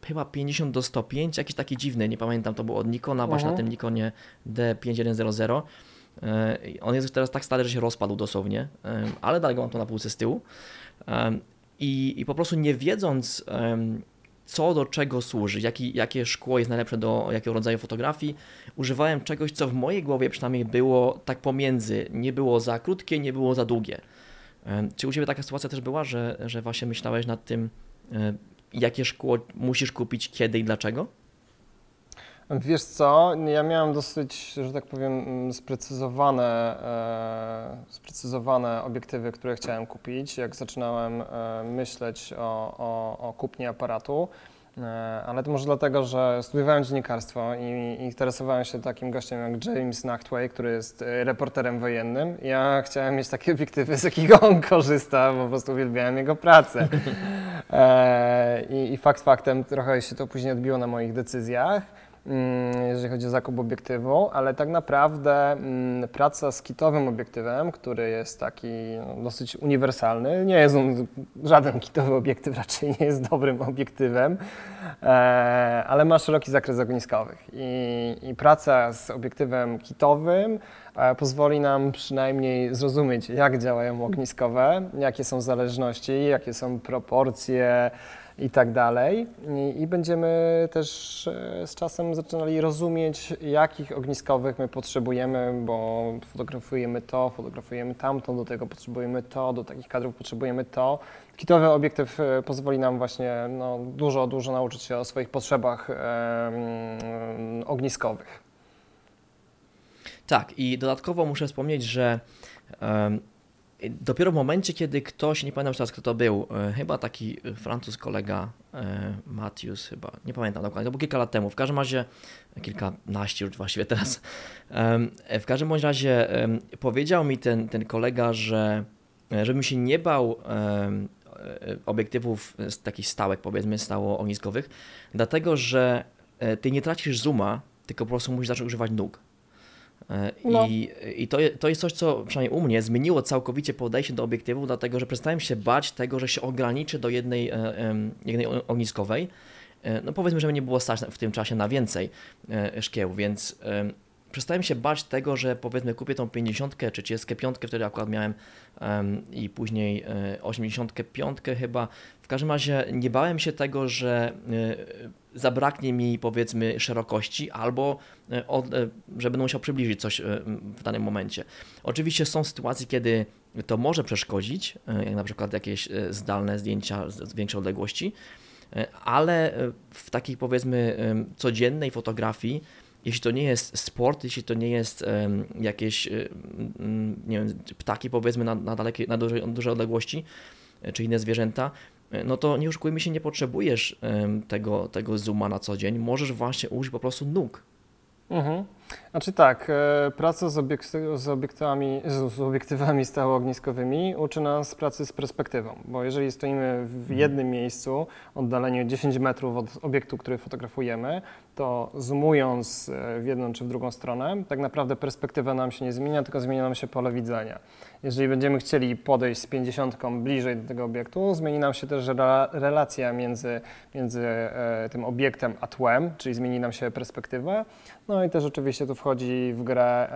chyba 50 do 105, jakiś taki dziwny, nie pamiętam, to był od Nikona, właśnie na mhm. tym Nikonie D5100. E, on jest teraz tak stary, że się rozpadł dosłownie, e, ale dalej go mam tu na półce z tyłu. E, I, i po prostu nie wiedząc, co do czego służy, jaki, jakie szkło jest najlepsze do jakiego rodzaju fotografii, używałem czegoś, co w mojej głowie przynajmniej było tak pomiędzy. Nie było za krótkie, nie było za długie. Czy u Ciebie taka sytuacja też była, że, że właśnie myślałeś nad tym, jakie szkło musisz kupić, kiedy i dlaczego? Wiesz co, ja miałem dosyć, że tak powiem, sprecyzowane, e, sprecyzowane obiektywy, które chciałem kupić, jak zaczynałem e, myśleć o, o, o kupnie aparatu. E, ale to może dlatego, że studiowałem dziennikarstwo i interesowałem się takim gościem jak James Nachtway, który jest e, reporterem wojennym. Ja chciałem mieć takie obiektywy, z jakiego on korzysta, bo po prostu uwielbiałem jego pracę. E, I, I fakt faktem trochę się to później odbiło na moich decyzjach. Mm, jeżeli chodzi o zakup obiektywu, ale tak naprawdę mm, praca z kitowym obiektywem, który jest taki no, dosyć uniwersalny, nie jest on, żaden kitowy obiektyw raczej nie jest dobrym obiektywem, e, ale ma szeroki zakres ogniskowych. I, i praca z obiektywem kitowym e, pozwoli nam przynajmniej zrozumieć, jak działają ogniskowe, jakie są zależności, jakie są proporcje, i tak dalej. I, I, będziemy też e, z czasem zaczynali rozumieć, jakich ogniskowych my potrzebujemy, bo fotografujemy to, fotografujemy tamto, do tego potrzebujemy to, do takich kadrów potrzebujemy to. Kitowy obiektyw e, pozwoli nam właśnie no, dużo, dużo nauczyć się o swoich potrzebach e, ogniskowych. Tak, i dodatkowo muszę wspomnieć, że Dopiero w momencie, kiedy ktoś, nie pamiętam teraz kto to był, e, chyba taki Francuz kolega e, Matthews chyba, nie pamiętam dokładnie, to było kilka lat temu, w każdym razie, kilkanaście już właściwie teraz, w każdym bądź razie powiedział mi ten, ten kolega, że żebym się nie bał obiektywów takich stałek, powiedzmy stało ogniskowych, dlatego, że e, ty nie tracisz zooma, tylko po prostu musisz zacząć używać nóg. E, no. I, i to, to jest coś, co przynajmniej u mnie zmieniło całkowicie podejście do obiektywu, dlatego że przestałem się bać tego, że się ograniczy do jednej, e, jednej ogniskowej. E, no powiedzmy, że nie było stać w tym czasie na więcej szkieł, więc przestałem się bać tego, że powiedzmy kupię tą 50 czy 35, wtedy akurat miałem i później 85 chyba. W każdym razie nie bałem się tego, że zabraknie mi powiedzmy szerokości albo e, e, że będę musiał przybliżyć coś e, w danym momencie. Oczywiście są sytuacje, kiedy to może przeszkodzić, jak na przykład jakieś zdalne zdjęcia z większej odległości, ale w takiej powiedzmy codziennej fotografii, jeśli to nie jest sport, jeśli to nie jest jakieś nie wiem, ptaki powiedzmy na, na, dalekie, na duże, duże odległości, czy inne zwierzęta, no to nie oszukujmy się, nie potrzebujesz tego, tego zooma na co dzień. Możesz właśnie użyć po prostu nóg. Mhm. Znaczy tak, e, praca z, obiekty, z, obiektywami, z, obiektywami stałoogniskowymi uczy nas pracy z perspektywą, bo jeżeli stoimy w mhm. jednym miejscu, oddaleniu 10 metrów od obiektu, który fotografujemy, to zoomując e, w jedną czy w drugą stronę, tak naprawdę perspektywa nam się nie zmienia, tylko zmienia nam się pole widzenia. Jeżeli będziemy chcieli podejść z 50 bliżej do tego obiektu, zmieni nam się też relacja między, między e, tym obiektem a tłem, czyli zmieni nam się perspektywa. No i też oczywiście tu wchodzi w grę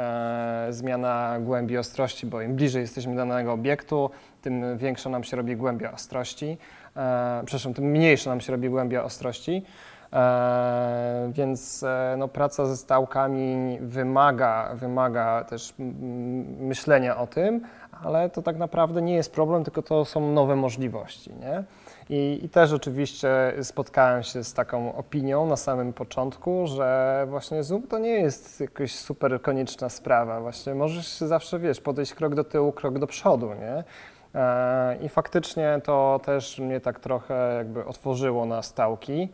e, zmiana głębi ostrości, bo im bliżej jesteśmy danego obiektu, tym większa nam się robi głębia ostrości. E, przepraszam, tym mniejsza nam się robi głębia ostrości. E, więc e, no, praca ze stałkami wymaga, wymaga też myślenia o tym, ale to tak naprawdę nie jest problem, tylko to są nowe możliwości. Nie? I, I, też oczywiście spotkałem się z taką opinią na samym początku, że właśnie Zoom to nie jest jakaś super konieczna sprawa. Właśnie możesz zawsze, wiesz, podejść krok do tyłu, krok do przodu, nie? E, I faktycznie to też mnie tak trochę jakby otworzyło na stałki.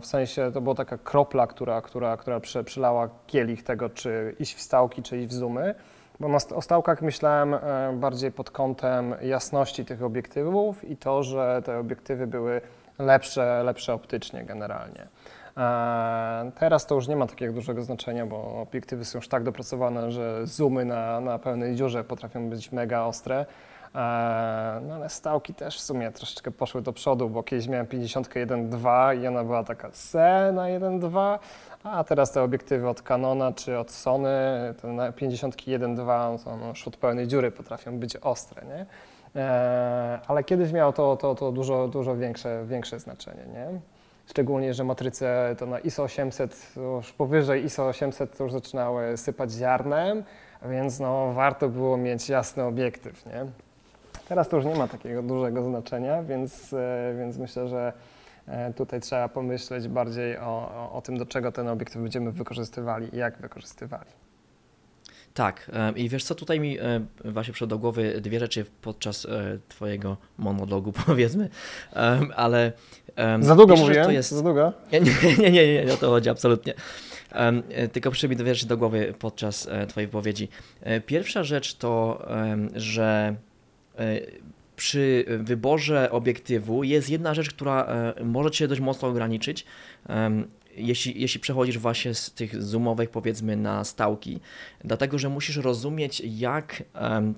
W sensie to była taka kropla, która, która, która przelała kielich tego, czy iść w stałki, czy iść w zoomy. Bo na, o stałkach myślałem e, bardziej pod kątem jasności tych obiektywów i to, że te obiektywy były lepsze, lepsze optycznie generalnie. E, teraz to już nie ma takiego dużego znaczenia, bo obiektywy są już tak dopracowane, że zoomy na, na pełnej dziurze potrafią być mega ostre. E, no ale stałki też w sumie troszeczkę poszły do przodu, bo kiedyś miałem 51.2 i ona była taka se na 1.2, a teraz te obiektywy od Canona czy od Sony, te 51.2 są no, od pełnej dziury potrafią być ostre, nie? E, ale kiedyś miało to, to, to dużo, dużo większe, większe znaczenie, nie? Szczególnie, że matryce to na ISO 800, już powyżej ISO 800 to już zaczynały sypać ziarnem, więc no, warto było mieć jasny obiektyw, nie? Teraz to już nie ma takiego dużego znaczenia, więc, e, więc myślę, że tutaj trzeba pomyśleć bardziej o, o, o tym, do czego ten obiektyw będziemy wykorzystywali i jak wykorzystywali. Tak, i wiesz co, tutaj mi właśnie przyszło do głowy dwie rzeczy podczas Twojego monologu, powiedzmy, ale. Za długo mówię? To jest... Za długo? Nie, nie, nie, nie, nie, o to chodzi, absolutnie. Tylko przyszły mi dwie rzeczy do głowy podczas e, Twojej wypowiedzi. E, pierwsza rzecz to, że e, przy wyborze obiektywu jest jedna rzecz, która może Cię dość mocno ograniczyć jeśli, jeśli przechodzisz właśnie z tych zoomowych powiedzmy na stałki, dlatego że musisz rozumieć, jak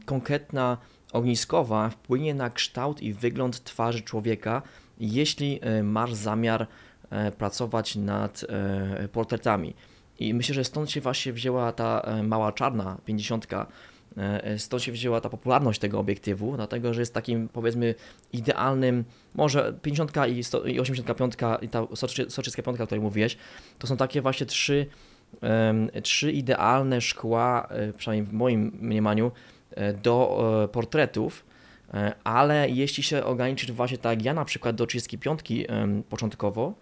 konkretna ogniskowa wpłynie na kształt i wygląd twarzy człowieka, jeśli e, masz zamiar e, pracować nad e, portretami. I myślę, że stąd się właśnie wzięła ta mała czarna 50 E, stąd się wzięła ta popularność tego obiektywu, dlatego że jest takim powiedzmy idealnym, może 50 i, 100, i 85 i ta soczysta piątka, o której mówiłeś, to są takie właśnie trzy, trzy idealne szkła, e, przynajmniej w moim mniemaniu, e, do portretów, ale jeśli się ograniczyć właśnie tak jak ja na przykład do 35 um, początkowo,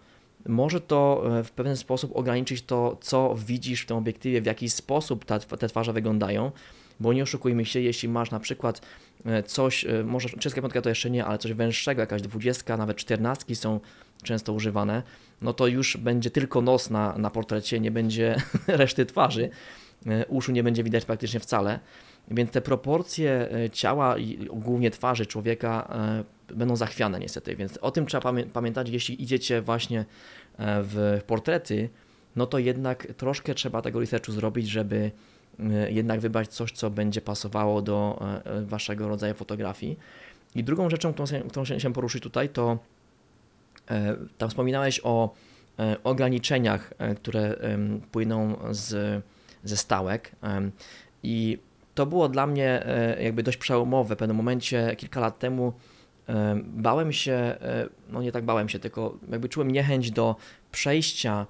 może to w pewien sposób ograniczyć to, co widzisz w tym obiektywie, w jaki sposób ta, te twarze wyglądają, bo nie oszukujmy się, jeśli masz na przykład e, coś, e, może czeska piątka to jeszcze nie, ale coś węższego, jakaś dwudziestka, nawet czternastki są często używane, no to już będzie tylko nos na, na portrecie, nie będzie reszty twarzy, e, uszu nie będzie widać praktycznie wcale, więc te proporcje ciała i głównie twarzy człowieka będą zachwiane niestety, więc o tym trzeba pamiętać, jeśli idziecie właśnie w portrety, no to jednak troszkę trzeba tego researchu zrobić, żeby jednak wybrać coś, co będzie pasowało do e, e, waszego rodzaju fotografii. I drugą rzeczą, którą, którą chciałem poruszyć tutaj, to tam wspominałeś o ograniczeniach, które płyną z, ze stałek. I to było dla mnie jakby dość przełomowe. W pewnym momencie, kilka lat temu, bałem się, no nie tak bałem się, tylko jakby czułem niechęć do przejścia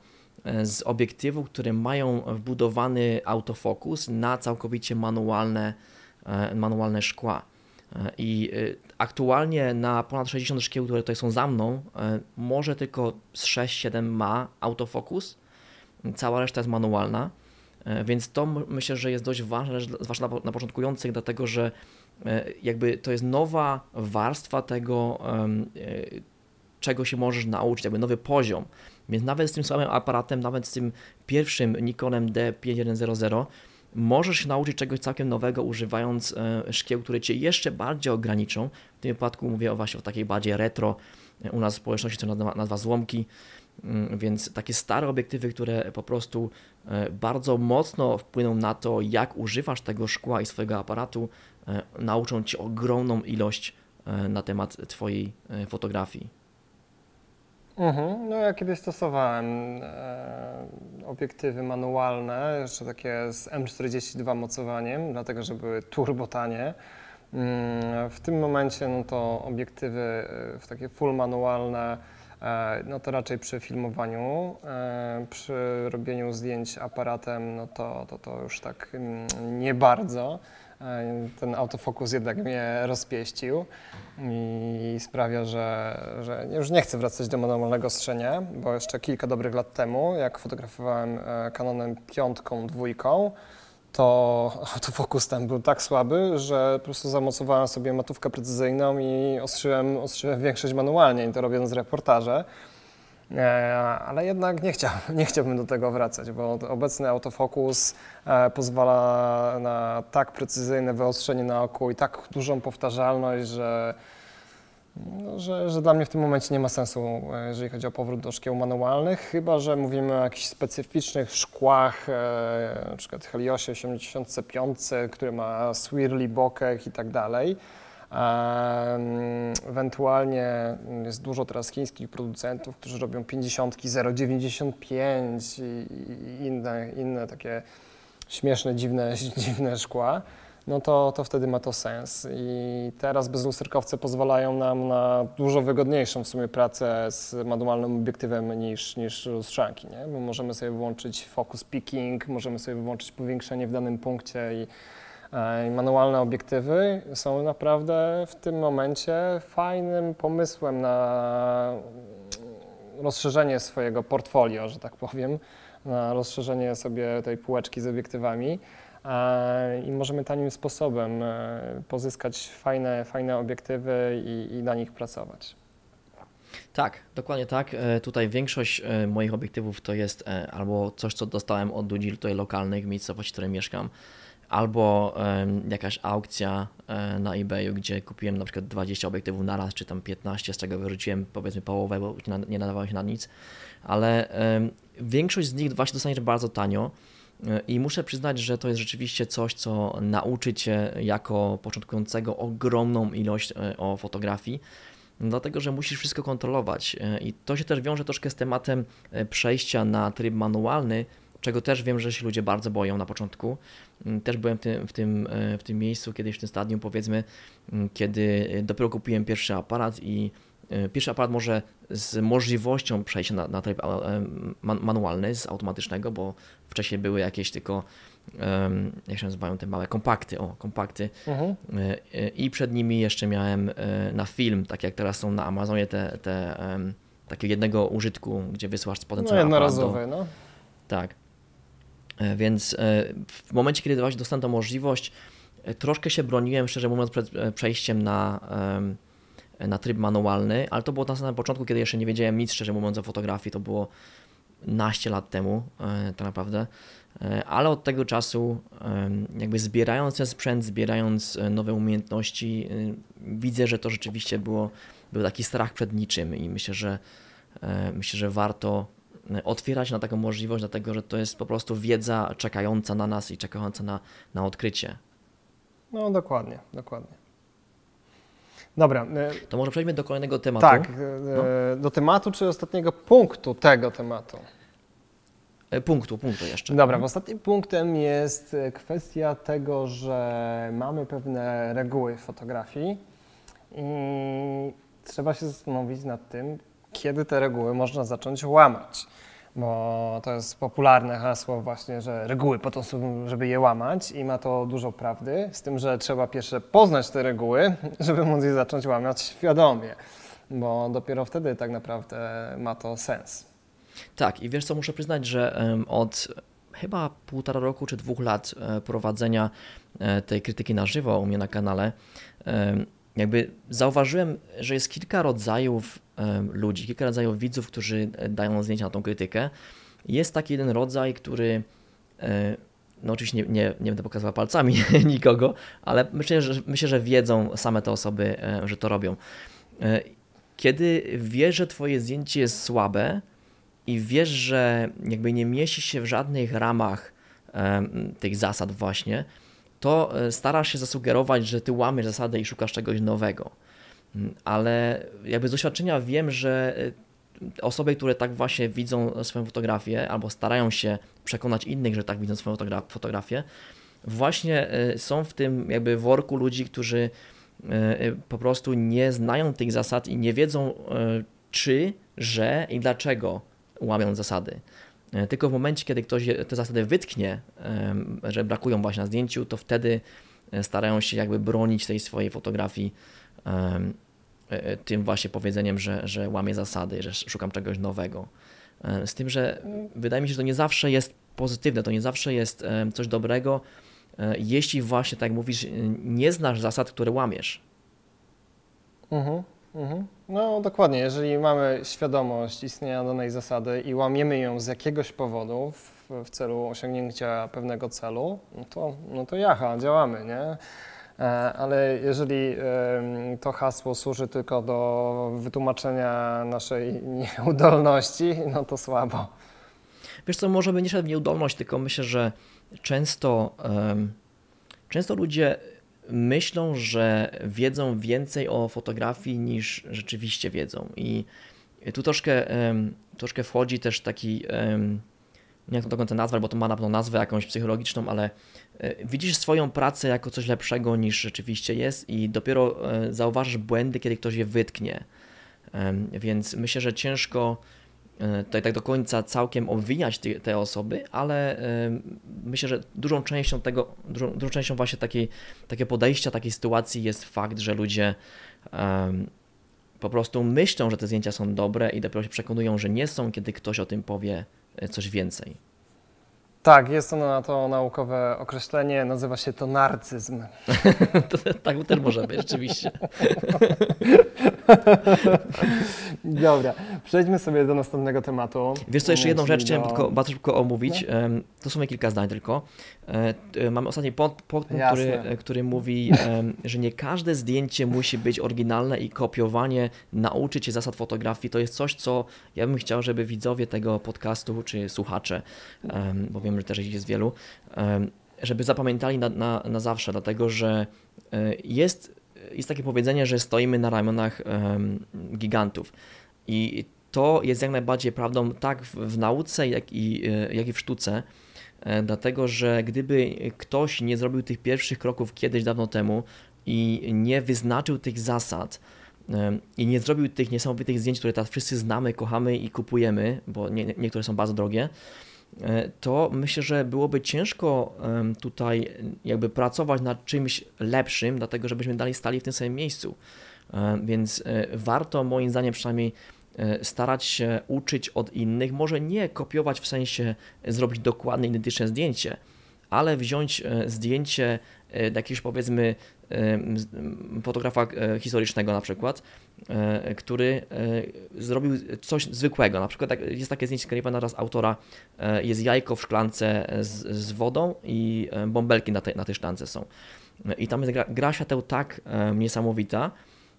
z obiektywów, które mają wbudowany autofokus na całkowicie manualne, e, manualne szkła. E, I aktualnie na ponad 60 szkieł, które tutaj są za mną, może tylko z 6-7 ma autofokus, cała reszta jest manualna. Więc to myślę, że jest dość ważne, zwłaszcza na początkujących, dlatego że jakby to jest nowa warstwa tego, czego się możesz nauczyć, jakby nowy poziom. Więc nawet z tym samym aparatem, nawet z tym pierwszym Nikonem D5100 możesz się nauczyć czegoś całkiem nowego, używając e, szkieł, które Cię jeszcze bardziej ograniczą. W tym wypadku mówię właśnie o takiej bardziej retro, e, u nas w społeczności to nazwa złomki, mm, więc takie stare obiektywy, które po prostu e, bardzo mocno wpłyną na to, jak używasz tego szkła i swojego aparatu, nauczą Cię ogromną ilość na temat Twojej fotografii. Mhm. No ja kiedyś stosowałem e, obiektywy manualne, jeszcze takie z M42 mocowaniem, dlatego że były turbo tanie. Mm, w tym momencie no to obiektywy e, w takie full manualne, e, no to raczej przy filmowaniu, e, przy robieniu zdjęć aparatem, no to, to, to już tak mm, nie bardzo. E, ten autofokus jednak mnie rozpieścił i sprawia, że, że już nie chcę wracać do manualnego ostrzenia, bo jeszcze kilka dobrych lat temu, jak fotografowałem e, Canonem piątką, dwójką, to autofokus tam był tak słaby, że po prostu zamocowałem sobie matówkę precyzyjną i ostrzyłem, ostrzyłem większość manualnie, i to robiąc reportaże. Ale jednak nie, chciał, nie chciałbym do tego wracać, bo obecny autofokus pozwala na tak precyzyjne wyostrzenie na oku i tak dużą powtarzalność, że no, że, że dla mnie w tym momencie nie ma sensu, e, jeżeli chodzi o powrót do szkieł manualnych, chyba że mówimy o jakichś specyficznych szkłach, e, przykład Heliosie 85, który ma swirly bokeh i tak dalej. Ewentualnie jest dużo teraz chińskich producentów, którzy robią 50 0,95 i inne, inne takie śmieszne, dziwne, dziwne szkła no to, to wtedy ma to sens. I teraz bezlusterkowce pozwalają nam na dużo wygodniejszą w sumie pracę z manualnym obiektywem niż, niż lustrzanki, nie? bo możemy sobie włączyć focus picking, możemy sobie włączyć powiększenie w danym punkcie i manualne obiektywy są naprawdę w tym momencie fajnym pomysłem na rozszerzenie swojego portfolio, że tak powiem, na rozszerzenie sobie tej półeczki z obiektywami i możemy tanim sposobem e, pozyskać fajne, fajne obiektywy i, i na nich pracować. Tak, dokładnie tak. E, tutaj większość e, moich obiektywów to jest albo coś, co dostałem od ludzi tutaj lokalnych w miejscowości, w której mieszkam, albo jakaś aukcja na eBayu, gdzie kupiłem na przykład 20 obiektywów na raz, czy tam 15, z czego wyrzuciłem powiedzmy połowę, bo nie nadawało się na nic, ale większość z nich właśnie dostaniesz bardzo tanio. I muszę przyznać, że to jest rzeczywiście coś, co nauczy Cię jako początkującego ogromną ilość e, o fotografii, dlatego że musisz wszystko kontrolować. E, I to się też wiąże troszkę z tematem e, przejścia na tryb manualny, czego też wiem, że się ludzie bardzo boją na początku. Mm, też byłem w tym, w tym, w tym miejscu, kiedyś w tym stadium, powiedzmy, mm, kiedy dopiero kupiłem pierwszy aparat i pierwszy aparat może z możliwością przejścia na, na tryb manualny z automatycznego, bo wcześniej były jakieś tylko, jak się nazywają te małe kompakty, o, kompakty mhm. E, i przed nimi jeszcze miałem e, na film, tak jak teraz są na Amazonie te, te takie jednego użytku, gdzie wysyłasz potem no, jednorazowe, no. Tak. E, więc w momencie, kiedy właśnie dostałem tą możliwość, troszkę się broniłem, szczerze mówiąc, przed przejściem na na tryb manualny, ale to było na samym początku, kiedy jeszcze nie wiedziałem nic, szczerze mówiąc, o fotografii. To było naście lat temu, e, tak naprawdę. E, ale od tego czasu, e, jakby zbierając ten sprzęt, zbierając nowe umiejętności, widzę, że to rzeczywiście było, był taki strach przed niczym i myślę, że myślę, że warto otwierać na taką możliwość, dlatego że to jest po prostu wiedza czekająca na nas i czekająca na, na odkrycie. No dokładnie, dokładnie. Dobra. E, to może przejdźmy do kolejnego tematu. Tak, e, no. do tematu czy ostatniego punktu tego tematu? E, punktu, punktu jeszcze. Dobra, mhm. ostatnim punktem jest kwestia tego, że mamy pewne reguły fotografii i trzeba się zastanowić nad tym, kiedy te reguły można zacząć łamać bo to jest popularne hasło właśnie, że reguły po to są, żeby je łamać i ma to dużo prawdy, z tym, że trzeba pierwsze poznać te reguły, żeby móc je zacząć łamać świadomie, bo dopiero wtedy tak naprawdę ma to sens. Tak i wiesz co, muszę przyznać, że od chyba półtora roku czy dwóch lat e, prowadzenia e, tej krytyki na żywo u mnie na kanale, jakby zauważyłem, że jest kilka rodzajów ludzi, kilka rodzajów widzów, którzy e, dają zdjęcia na tą krytykę. Jest taki jeden rodzaj, który e, no oczywiście nie, nie, nie będę pokazywał palcami nikogo, ale myślę że, myślę, że wiedzą same te osoby, e, że to robią. Kiedy wiesz, że twoje zdjęcie jest słabe i wiesz, że jakby nie mieści się w żadnych ramach tych zasad właśnie, to starasz się zasugerować, że ty łamiesz zasadę i szukasz czegoś nowego. Mm, ale jakby z doświadczenia wiem, że y, osoby, które tak właśnie widzą swoją fotografię albo starają się przekonać innych, że tak widzą swoją fotografię, właśnie y, są w tym jakby worku ludzi, którzy po prostu nie znają tych zasad i nie wiedzą czy, że i dlaczego łamią zasady. Tylko w momencie, kiedy ktoś te zasady wytknie, że brakują właśnie na zdjęciu, to wtedy starają się jakby bronić tej swojej fotografii E, tym właśnie powiedzeniem, że, że łamię zasady, że szukam czegoś nowego. E, z tym, że wydaje mi się, że to nie zawsze jest pozytywne, to nie zawsze jest e, coś dobrego, jeśli właśnie, tak mówisz, nie znasz zasad, które łamiesz. Mhm. Mhm. No dokładnie, jeżeli mamy świadomość istnienia danej zasady i łamiemy ją z jakiegoś powodu w, w celu osiągnięcia pewnego celu, no to, no to jaha, działamy, nie? E, ale jeżeli to hasło służy tylko do wytłumaczenia naszej nieudolności, no to słabo. Wiesz co, może by nie szedł w nieudolność, tylko myślę, że często, często ludzie myślą, że wiedzą więcej o fotografii niż rzeczywiście wiedzą. I tu troszkę, troszkę wchodzi też taki, nie jak to do końca nazwać, bo to ma na pewno nazwę jakąś psychologiczną, ale e, widzisz swoją pracę jako coś lepszego niż rzeczywiście jest i dopiero e, zauważysz błędy, kiedy ktoś je wytknie. Więc myślę, że ciężko tutaj tak do końca całkiem obwiniać te, te osoby, ale myślę, że dużą częścią tego, dużą, dużą częścią właśnie takiej, takiego podejścia, takiej sytuacji jest fakt, że ludzie po prostu myślą, że te zdjęcia są dobre i dopiero się przekonują, że nie są, kiedy ktoś o tym powie e, coś więcej. Tak, jest to na to naukowe określenie, nazywa się to narcyzm. tak też może być, rzeczywiście. Dobra, przejdźmy sobie do następnego tematu. Wiesz co, jeszcze jedną rzecz chciałem tylko bardzo szybko omówić. No. To są kilka zdań tylko. E, e, mamy ostatni punkt, który, e, który mówi, że nie każde zdjęcie musi być oryginalne i kopiowanie, nauczyć się zasad fotografii. To jest coś, co ja bym chciał, żeby widzowie tego podcastu czy słuchacze, bo że też ich jest wielu, żeby zapamiętali na, na, na zawsze, dlatego że jest, jest takie powiedzenie, że stoimy na ramionach gigantów. I to jest jak najbardziej prawdą tak w, w nauce, jak i, jak i w sztuce. E, dlatego że gdyby ktoś nie zrobił tych pierwszych kroków kiedyś dawno temu i nie wyznaczył tych zasad, e, i nie zrobił tych niesamowitych zdjęć, które teraz wszyscy znamy, kochamy i kupujemy, bo nie, niektóre są bardzo drogie, e, to myślę, że byłoby ciężko tutaj jakby pracować nad czymś lepszym, dlatego żebyśmy dalej stali w tym samym miejscu. Więc warto moim zdaniem przynajmniej E, starać się uczyć od innych, może nie kopiować w sensie zrobić dokładne, identyczne zdjęcie, ale wziąć e, zdjęcie e, jakiegoś powiedzmy fotografa historycznego na przykład, który zrobił coś zwykłego. Na przykład jest takie zdjęcie skierowane raz autora, jest jajko w szklance z, z wodą i bąbelki na, te, na tej szklance są. I tam jest gra, gra świateł tak niesamowita,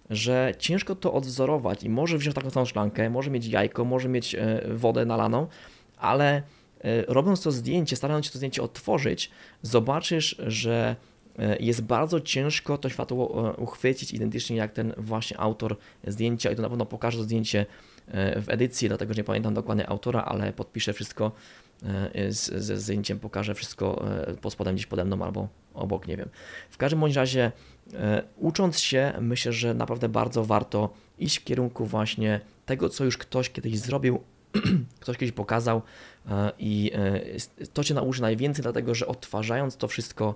że ciężko to odwzorować i może wziąć taką samą szklankę, może mieć jajko, może mieć e, wodę nalaną, ale e, robiąc to zdjęcie, starając się to zdjęcie odtworzyć, zobaczysz, że e, jest bardzo ciężko to światło uchwycić identycznie jak ten właśnie autor zdjęcia i to na pewno pokażę to zdjęcie w edycji, dlatego że nie pamiętam dokładnie autora, ale podpiszę wszystko ze zdjęciem, pokażę wszystko pod spodem gdzieś pode mną albo obok, nie wiem. W każdym bądź razie E, ucząc się, myślę, że naprawdę bardzo warto iść w kierunku właśnie tego, co już ktoś kiedyś zrobił, ktoś kiedyś pokazał e, i e, to Cię nauczy najwięcej, dlatego że odtwarzając to wszystko,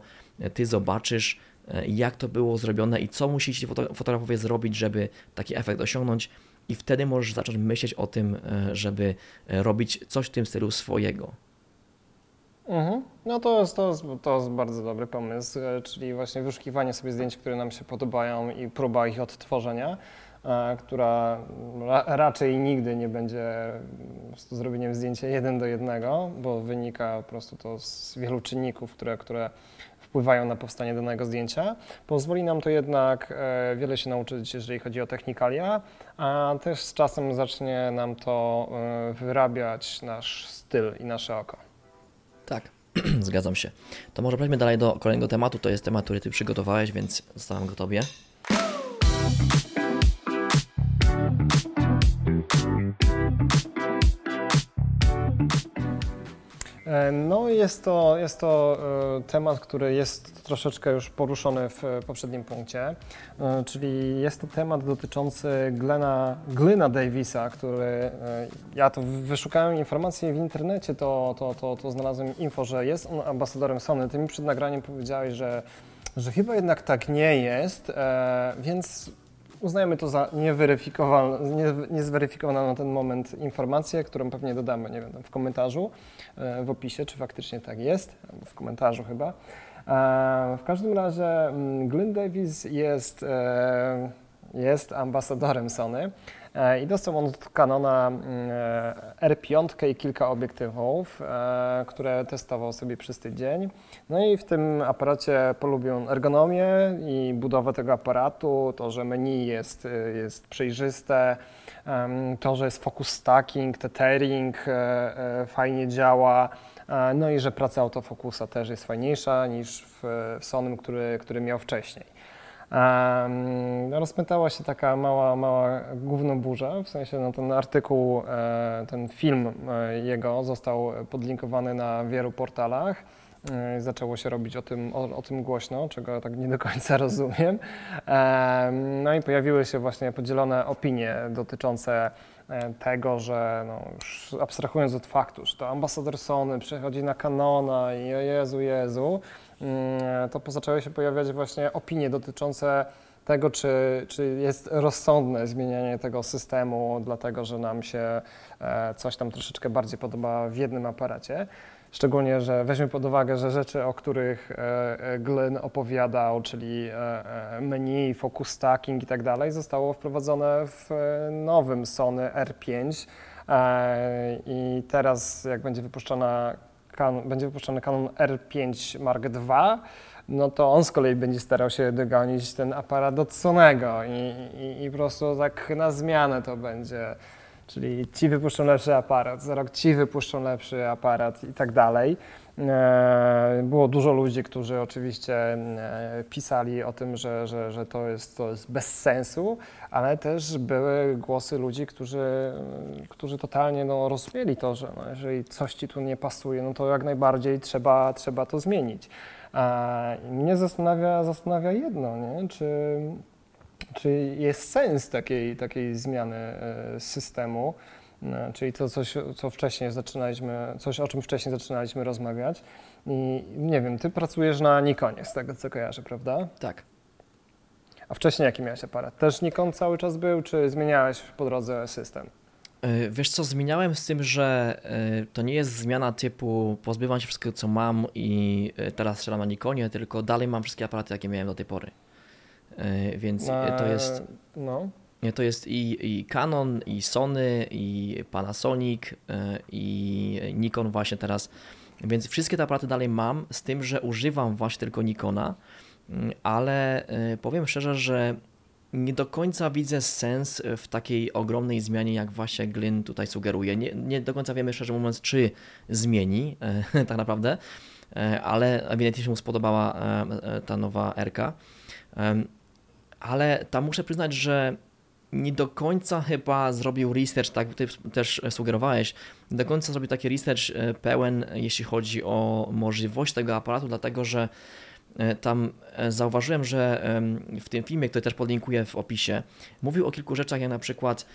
Ty zobaczysz, jak to było zrobione i co musi ci fotografowie zrobić, żeby taki efekt osiągnąć i wtedy możesz zacząć myśleć o tym, żeby robić coś w tym stylu swojego. Mhm. No to jest, to, jest, to jest bardzo dobry pomysł, e, czyli właśnie wyszukiwanie sobie zdjęć, które nam się podobają i próba ich odtworzenia, e, która ra, raczej nigdy nie będzie zrobieniem zdjęcia jeden do jednego, bo wynika po prostu to z wielu czynników, które, które wpływają na powstanie danego zdjęcia. Pozwoli nam to jednak e, wiele się nauczyć, jeżeli chodzi o technikalia, a też z czasem zacznie nam to wyrabiać nasz styl i nasze oko. Tak, zgadzam się. To może przejdźmy dalej do kolejnego tematu. To jest temat, który Ty przygotowałeś, więc zostawiam go Tobie. No, jest to, jest to e, temat, który jest troszeczkę już poruszony w poprzednim punkcie, e, czyli jest to temat dotyczący Glena, Glena Davisa, który ja to wyszukałem informacji w internecie, to, to, to, to znalazłem info, że jest on ambasadorem Sony. Ty mi przed nagraniem powiedziałeś, że, że chyba jednak tak nie jest, więc uznajemy to za nieweryfikowaną, nie, niezweryfikowaną na ten moment informację, którą pewnie dodamy, nie wiem, w komentarzu, e, w opisie, czy faktycznie tak jest, albo w komentarzu chyba. E, w każdym razie mm, Glenn Davis jest, e, jest ambasadorem Sony i dostał on od Canona mm, e, R5 i kilka obiektywów, e, które testował sobie przez tydzień. No i w tym aparacie polubił on ergonomię i budowę tego aparatu, to, że menu jest, jest przejrzyste, to, że jest focus stacking, tethering e, e, fajnie działa, e, no i że praca autofokusa też jest fajniejsza niż w, w Sonym, który, który miał wcześniej. Um, rozpętała się taka mała, mała gównoburza, w sensie no, ten artykuł, e, ten film e, jego został podlinkowany na wielu portalach. E, Zaczęło się robić o tym, o, o tym głośno, czego tak nie do końca rozumiem. Em, No i pojawiły się właśnie podzielone opinie dotyczące tego, że no, już abstrahując od faktu, że to ambasador Sony przechodzi na Canona i Jezu, Jezu, to zaczęły się pojawiać właśnie opinie dotyczące tego, czy, czy jest rozsądne zmienianie tego systemu, dlatego że nam się e, coś tam troszeczkę bardziej podoba w jednym aparacie. Szczególnie, że weźmy pod uwagę, że rzeczy, o których e, e, Glenn opowiadał, czyli menu, focus stacking i tak dalej, zostało wprowadzone w nowym Sony R5 e, i teraz jak będzie wypuszczona będzie wypuszczony Canon R5 Mark II, no to on z kolei będzie starał się dogonić ten aparat od Sonego i, i, i po prostu tak na zmianę to będzie. Czyli ci wypuszczą lepszy aparat, za rok ci wypuszczą lepszy aparat i tak dalej. E, Było dużo ludzi, którzy oczywiście e, pisali o tym, że, że, że to, jest, to jest bez sensu, ale też były głosy ludzi, którzy, którzy totalnie no, rozumieli to, że no, jeżeli coś ci tu nie pasuje, no to jak najbardziej trzeba, trzeba to zmienić. A mnie zastanawia, zastanawia jedno, nie? Czy, czy jest sens takiej, takiej zmiany e, systemu, czyli to coś, co wcześniej zaczynaliśmy, coś o czym wcześniej zaczynaliśmy rozmawiać. I nie wiem, ty pracujesz na Nikonie, z tego co kojarzę, prawda? Tak. A wcześniej jaki miałeś aparat? Też Nikon cały czas był, czy zmieniałeś po drodze system? E, Wiesz co, zmieniałem z tym, że e, to nie jest zmiana typu pozbywam się wszystkiego co mam i e, teraz strzelam na Nikonie, tylko dalej mam wszystkie aparaty jakie miałem do tej pory. E, Więc e, to jest, No. To jest i, i Canon, i Sony, i Panasonic, e, i Nikon właśnie teraz. Więc wszystkie te aparaty dalej mam, z tym, że używam właśnie tylko Nikona, mm, ale e, powiem szczerze, że nie do końca widzę sens w takiej ogromnej zmianie, jak właśnie Glyn tutaj sugeruje. Nie, nie do końca wiemy, szczerze mówiąc, czy zmieni e, tak naprawdę, ale ewidentnie się mu spodobała ta nowa RK. Ale tam muszę przyznać, że nie do końca chyba zrobił research, tak ty też sugerowałeś, nie do końca zrobił taki research e, pełen, jeśli chodzi o możliwość tego aparatu, dlatego że e, tam e, zauważyłem, że w tym filmie, który też podlinkuję w opisie, mówił o kilku rzeczach, jak na przykład,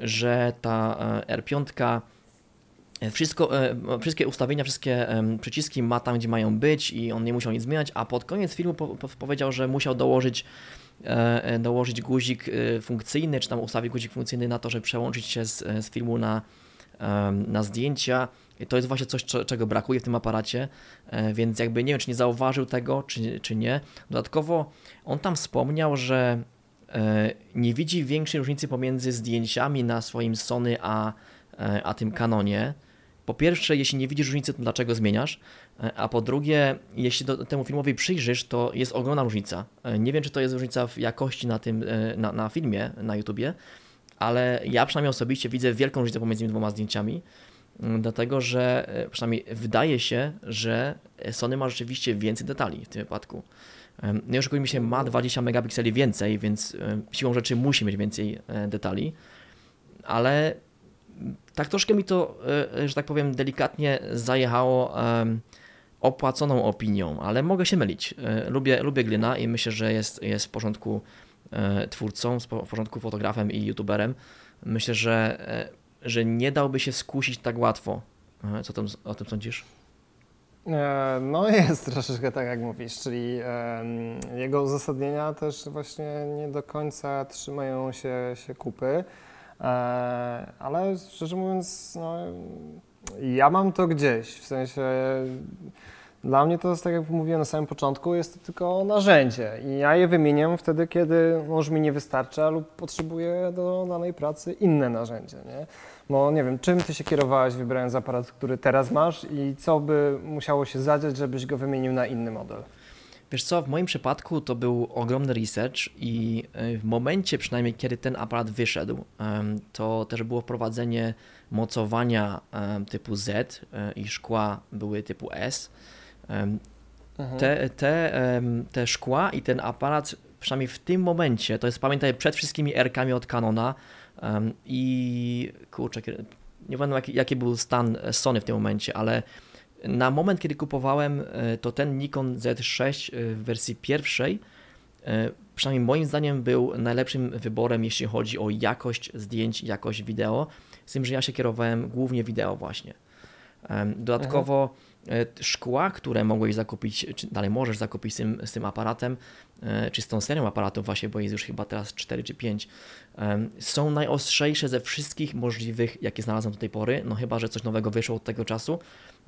że ta e, R5 e, wszystko, wszystkie ustawienia, wszystkie przyciski ma tam, gdzie mają być i on nie musiał nic zmieniać, a pod koniec filmu po, po, powiedział, że musiał dołożyć dołożyć guzik e, funkcyjny, czy tam ustawić guzik funkcyjny na to, żeby przełączyć się z, e, z filmu na, na zdjęcia. I to jest właśnie coś, cze- czego brakuje w tym aparacie, e, więc jakby nie wiem, czy nie zauważył tego, czy, czy nie. Dodatkowo on tam wspomniał, że e, nie widzi większej różnicy pomiędzy zdjęciami na swoim Sony a, e, a tym Canonie. Po pierwsze, jeśli nie widzisz różnicy, to dlaczego zmieniasz? E, A po drugie, jeśli do, temu filmowi przyjrzysz, to jest ogromna różnica. E, Nie wiem, czy to jest różnica w jakości na tym, e, na, na filmie, na YouTubie, ale ja przynajmniej osobiście widzę wielką różnicę pomiędzy tymi dwoma zdjęciami, m, dlatego że przynajmniej wydaje się, że Sony ma rzeczywiście więcej detali w tym wypadku. Nie oszukujmy się, ma 20 megapikseli więcej, więc siłą rzeczy musi mieć więcej detali, ale tak troszkę mi to, e, że tak powiem, delikatnie zajechało opłaconą opinią, ale mogę się mylić. E, Lubię, lubię Glyna i myślę, że jest, jest w porządku e, twórcą, w porządku fotografem i youtuberem. Myślę, że, e, że nie dałby się skusić tak łatwo. E, Co tam, o tym sądzisz? E, No jest troszeczkę tak jak mówisz, czyli jego uzasadnienia też właśnie nie do końca trzymają się, się kupy, e, ale szczerze mówiąc, no, ja mam to gdzieś, w sensie Dla mnie to jest, tak jak mówiłem na samym początku, jest to tylko narzędzie i ja je wymieniam wtedy, kiedy może mi nie wystarcza lub potrzebuję do danej pracy inne narzędzie. Nie? Bo nie wiem, czym ty się kierowałeś wybrając aparat, który teraz masz i co by musiało się zadziać, żebyś go wymienił na inny model? Wiesz co, w moim przypadku to był ogromny research i e, w momencie przynajmniej, kiedy ten aparat wyszedł, to też było wprowadzenie mocowania typu Z e, i szkła były typu S. Mhm. Te, te, te szkła i ten aparat, przynajmniej w tym momencie, to jest pamiętaj przed wszystkimi R-kami od Canona i kurczę, nie pamiętam jaki, jaki był stan Sony w tym momencie, ale na moment, kiedy kupowałem, e, to ten Nikon Z6 e, w wersji pierwszej, e, przynajmniej moim zdaniem, był najlepszym wyborem, jeśli chodzi o jakość zdjęć, jakość wideo, z tym, że ja się kierowałem głównie wideo właśnie. Dodatkowo szkła, które mogłeś zakupić, czy dalej możesz zakupić z tym, z tym aparatem, czy z tą serią aparatów właśnie, bo jest już chyba teraz 4 czy 5, są najostrzejsze ze wszystkich możliwych, jakie znalazłem do tej pory, no chyba, że coś nowego wyszło od tego czasu,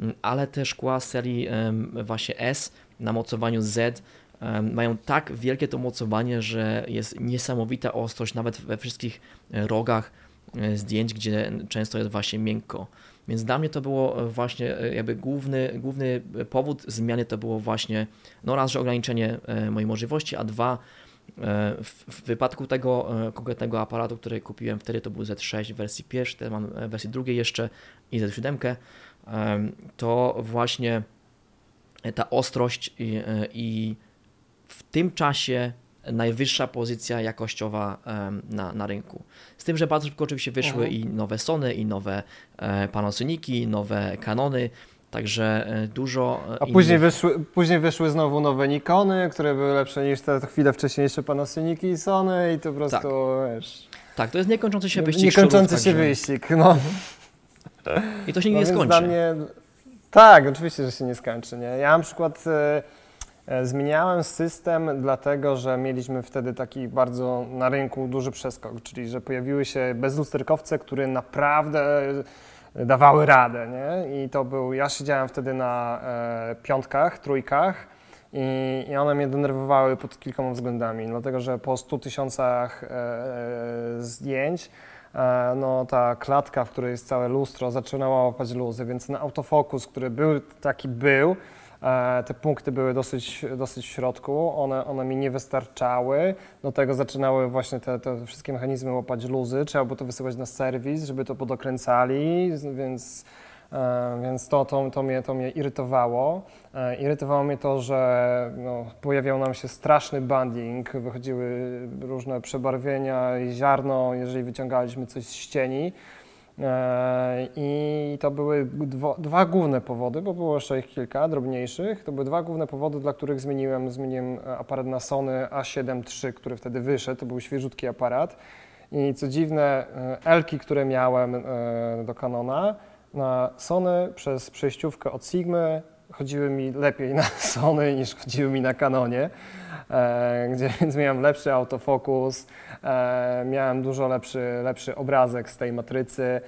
mm, ale te szkła serii właśnie S na mocowaniu Z mają tak wielkie to mocowanie, że jest niesamowita ostrość nawet we wszystkich e, rogach e, zdjęć, gdzie często jest właśnie miękko. Więc dla mnie to było e, właśnie jakby główny, główny powód zmiany to było właśnie no raz, że ograniczenie mojej możliwości, a dwa E, w, wypadku tego e, konkretnego aparatu, który kupiłem wtedy, to był Z6 w wersji pierwszej, teraz mam w wersji drugiej jeszcze i Z7, to właśnie ta ostrość i, e, i w tym czasie najwyższa pozycja jakościowa na, na rynku. Z tym, że bardzo szybko oczywiście wyszły mhm. i nowe Sony, i nowe Panasoniki, nowe Canony, Także e, dużo. E, A innych... później, wyszły, później wyszły znowu nowe Nikony, które były lepsze niż te chwilę wcześniejsze Panasoniki i Sony i to po prostu tak. wiesz. Tak, to jest niekończący się wyścig. Niekończący się także... wyścig, no. I to się no nie skończy. Dla mnie... Tak, oczywiście, że się nie skończy. Nie? Ja na przykład e, e, zmieniałem system, dlatego że mieliśmy wtedy taki bardzo na rynku duży przeskok, czyli że pojawiły się bezlusterkowce, które naprawdę dawały radę, nie? I to był, ja siedziałem wtedy na e, piątkach, trójkach i, i one mnie denerwowały pod kilkoma względami, dlatego że po 100 tysiącach e, e, zdjęć e, no, ta klatka, w której jest całe lustro, zaczynała łapać luzy, więc ten autofokus, który był taki był, E, te punkty były dosyć, dosyć w środku, one, one mi nie wystarczały. Do tego zaczynały właśnie te, te wszystkie mechanizmy łapać luzy. Trzeba było to wysyłać na serwis, żeby to podokręcali, więc, e, więc to, to, to, mnie, to mnie irytowało. E, irytowało mnie to, że no, pojawiał nam się straszny banding, wychodziły różne przebarwienia i ziarno, jeżeli wyciągaliśmy coś z ścieni. E, I to były dwa, dwa, główne powody, bo było jeszcze ich kilka drobniejszych. To były dwa główne powody, dla których zmieniłem, zmieniłem aparat na Sony A7 III, który wtedy wyszedł. To był świeżutki aparat. I co dziwne, Elki, które miałem e, do Canona, na Sony przez przejściówkę od Sigmy chodziły mi lepiej na Sony niż chodziły mi na Canonie, e, gdzie więc miałem lepszy autofokus, e, miałem dużo lepszy, lepszy obrazek z tej matrycy,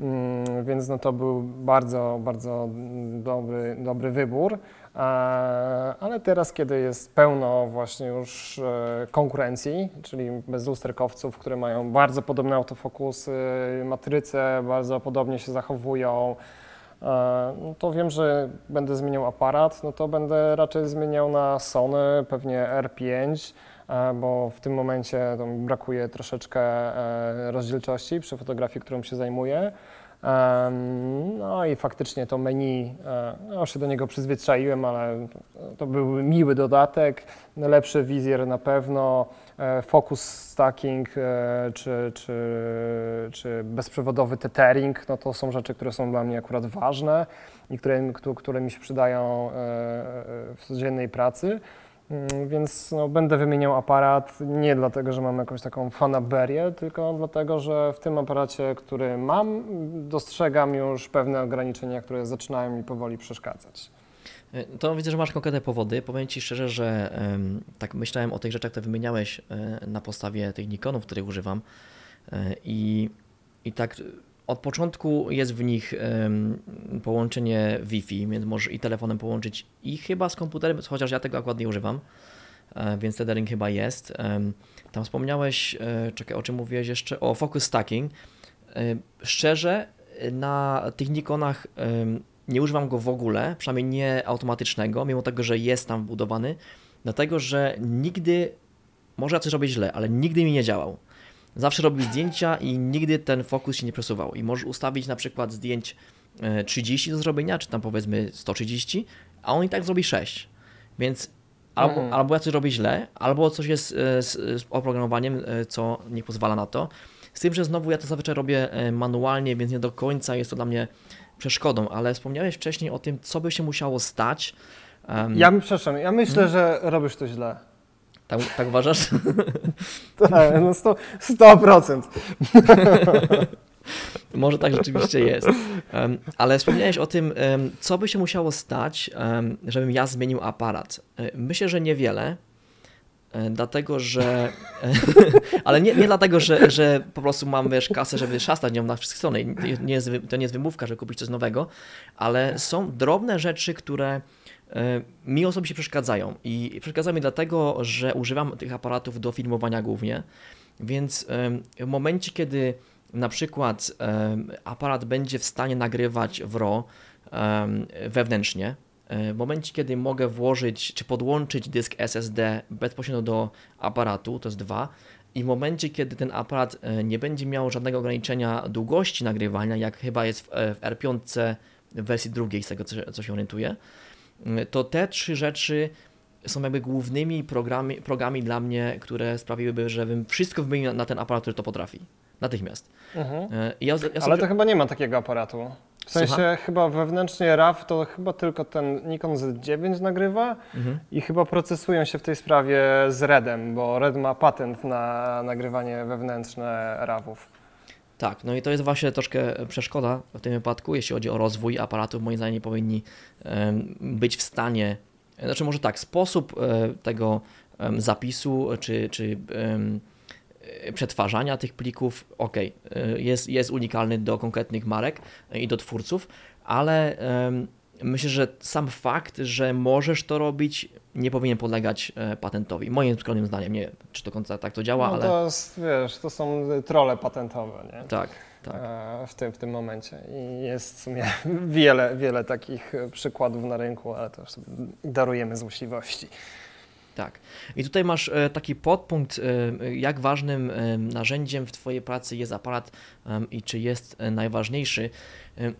mm, więc no to był bardzo, bardzo dobry, dobry wybór. E, ale teraz, kiedy jest pełno właśnie już e, konkurencji, czyli bezlusterkowców, które mają bardzo podobne autofokusy, matryce bardzo podobnie się zachowują, no to wiem, że będę zmieniał aparat, no to będę raczej zmieniał na Sony, pewnie R5, e, bo w tym momencie brakuje troszeczkę e, rozdzielczości przy fotografii, którą się zajmuję. No i faktycznie to menu, no się do niego przyzwyczaiłem, ale to był miły dodatek, lepszy wizjer na pewno, E, focus stacking e, czy, czy, czy bezprzewodowy tethering, no to są rzeczy, które są dla mnie akurat ważne i które, które mi się przydają e, w codziennej pracy. Mm, więc no, będę wymieniał aparat nie dlatego, że mam jakąś taką fanaberię, tylko dlatego, że w tym aparacie, który mam, dostrzegam już pewne ograniczenia, które zaczynają mi powoli przeszkadzać. E, to widzę, że masz konkretne powody. Powiem Ci szczerze, że tak myślałem o tych rzeczach, które wymieniałeś e, na podstawie tych Nikonów, których używam e, i, i tak od początku jest w nich połączenie Wi-Fi, więc możesz i telefonem połączyć i chyba z komputerem, chociaż ja tego akurat nie używam, więc tethering chyba jest. Tam wspomniałeś, czekaj, o czym mówiłeś jeszcze? O focus stacking. Szczerze, na tych Nikonach nie używam go w ogóle, przynajmniej nie automatycznego, mimo tego, że jest tam wbudowany, dlatego że nigdy, może ja coś robię źle, ale nigdy mi nie działał. Zawsze robił zdjęcia i nigdy ten fokus się nie przesuwał. I możesz ustawić na przykład zdjęć 30 e, do zrobienia, czy tam powiedzmy 130, a on i tak zrobi 6. Więc albo, mm. albo ja coś robię źle, albo coś jest e, z, z oprogramowaniem, e, co nie pozwala na to. Z tym, że znowu ja to zazwyczaj robię manualnie, więc nie do końca jest to dla mnie przeszkodą, ale wspomniałeś wcześniej o tym, co by się musiało stać. Um, ja, przepraszam, ja myślę, hmm? że robisz to źle. Tak, tak uważasz? tak, no 100%. 100%. Może tak rzeczywiście jest. Um, ale wspomniałeś o tym, um, co by się musiało stać, żebym ja zmienił aparat. E, myślę, że niewiele, dlatego że. ale nie, nie dlatego, że, że po prostu mam wiesz, kasę, żeby szastać nią na wszystkie strony. Nie jest, to nie jest wymówka, żeby kupić coś nowego, ale są drobne rzeczy, które E, mi osobiście przeszkadzają. I przeszkadzają mi dlatego, że używam tych aparatów do filmowania głównie, więc w momencie, kiedy na przykład aparat będzie w stanie nagrywać w wewnętrznie, e, w momencie, kiedy mogę włożyć czy podłączyć dysk SSD bezpośrednio do aparatu, to jest dwa, i w momencie, kiedy ten aparat e, nie będzie miał żadnego ograniczenia długości nagrywania, jak chyba jest w, w R5 w wersji drugiej, z tego co, co się orientuję, to te trzy rzeczy są jakby głównymi programy, programami dla mnie, które sprawiłyby, żebym wszystko wymienił na, na ten aparat, który to potrafi. Natychmiast. Mhm. E, ja, ja sobie... Ale to chyba nie ma takiego aparatu. W sensie Słucham? chyba wewnętrznie RAW to chyba tylko ten Nikon Z9 nagrywa mhm. i chyba procesują się w tej sprawie z Redem, bo Red ma patent na nagrywanie wewnętrzne RAWów. Tak, no i to jest właśnie troszkę przeszkoda w tym wypadku, jeśli chodzi o rozwój aparatów. Moim zdaniem nie powinni być w stanie, znaczy może tak, sposób e, tego zapisu czy, czy przetwarzania tych plików, ok, e, jest, jest unikalny do konkretnych marek i do twórców, ale myślę, że sam fakt, że możesz to robić, nie powinien podlegać e, patentowi. Moim skromnym zdaniem, nie czy do końca tak to działa, no ale... To jest, wiesz, to są trole patentowe, nie? Tak, tak. E, w tym, w tym momencie. I jest w sumie wiele, wiele takich przykładów na rynku, ale sobie darujemy złośliwości. Tak. I tutaj masz e, taki podpunkt, jak ważnym narzędziem w Twojej pracy jest aparat i czy jest najważniejszy.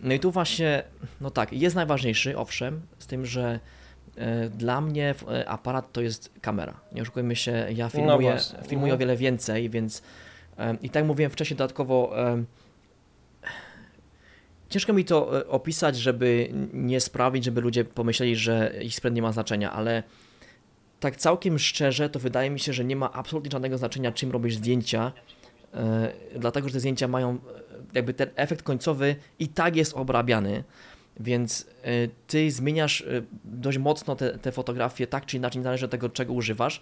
No i tu właśnie, no tak, jest najważniejszy, owszem, z tym, że e, dla mnie e, aparat to jest kamera. Nie oszukujmy się, ja filmuję, no filmuję o mhm. wiele więcej, więc i tak mówiłem wcześniej dodatkowo, ciężko mi to e, opisać, żeby nie sprawić, żeby ludzie pomyśleli, że ich sprzęt nie ma znaczenia, ale tak całkiem szczerze, to wydaje mi się, że nie ma absolutnie żadnego znaczenia, czym robisz zdjęcia, dlatego że te zdjęcia mają jakby ten efekt końcowy i tak jest obrabiany, więc y, ty zmieniasz dość mocno te, te fotografie, tak czy inaczej, niezależnie od tego, czego używasz.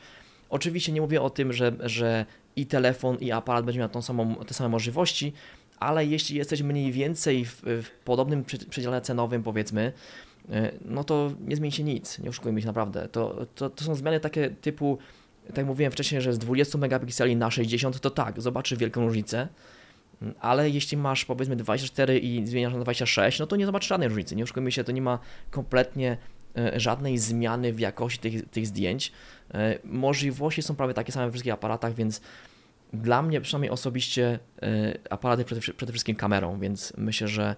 Oczywiście nie mówię o tym, że, że i telefon, i aparat będzie miał tą samą, te same możliwości, ale jeśli jesteś mniej więcej w, w podobnym przedziale cenowym, powiedzmy, y, no to nie zmieni się nic, nie oszukujmy się naprawdę. To, to, to są zmiany takie typu, tak jak mówiłem wcześniej, że z 20 megapikseli na 60, to tak, zobaczy wielką różnicę, ale jeśli masz powiedzmy 24 i zmieniasz na 26, no to nie zobaczysz żadnej różnicy. Nie oszukujmy się, to nie ma kompletnie e, żadnej zmiany w jakości tych, tych zdjęć. E, możliwości są prawie takie same we wszystkich aparatach, więc dla mnie przynajmniej osobiście e, aparaty przede, przede wszystkim kamerą, więc myślę, że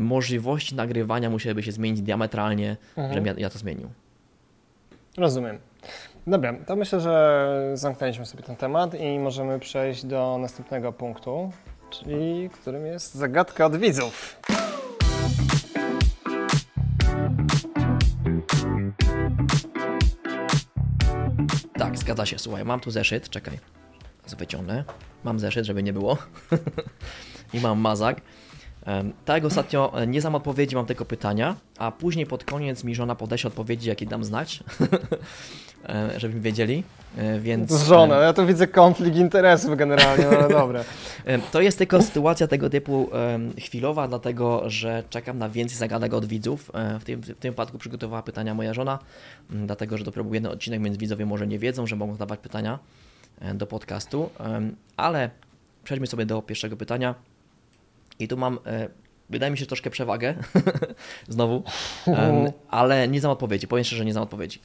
możliwości nagrywania musiałyby się zmienić diametralnie, mhm. żebym ja, ja to zmienił. Rozumiem. Dobra, to myślę, że zamknęliśmy sobie ten temat i możemy przejść do następnego punktu, czyli którym jest zagadka od widzów. Tak, zgadza się. Słuchaj, mam tu zeszyt, czekaj, wyciągnę. Mam zeszyt, żeby nie było. I mam mazak. Tak jak ostatnio e, nie znam odpowiedzi, mam tylko pytania, a później pod koniec mi żona podeśle odpowiedzi, jakie dam znać. e, żebyśmy wiedzieli. E, Więc, Z żoną, ja tu widzę konflikt interesów generalnie, no ale dobra. To jest tylko sytuacja tego typu chwilowa, dlatego że czekam na więcej zagadek od widzów. W tym, w tym wypadku przygotowała pytania moja żona, dlatego że dopiero był jeden odcinek, więc widzowie może nie wiedzą, że mogą zadawać pytania do podcastu. Ale przejdźmy sobie do pierwszego pytania. I tu mam, e, wydaje mi się, troszkę przewagę, znowu, ale nie znam odpowiedzi, powiem szczerze, nie znam odpowiedzi.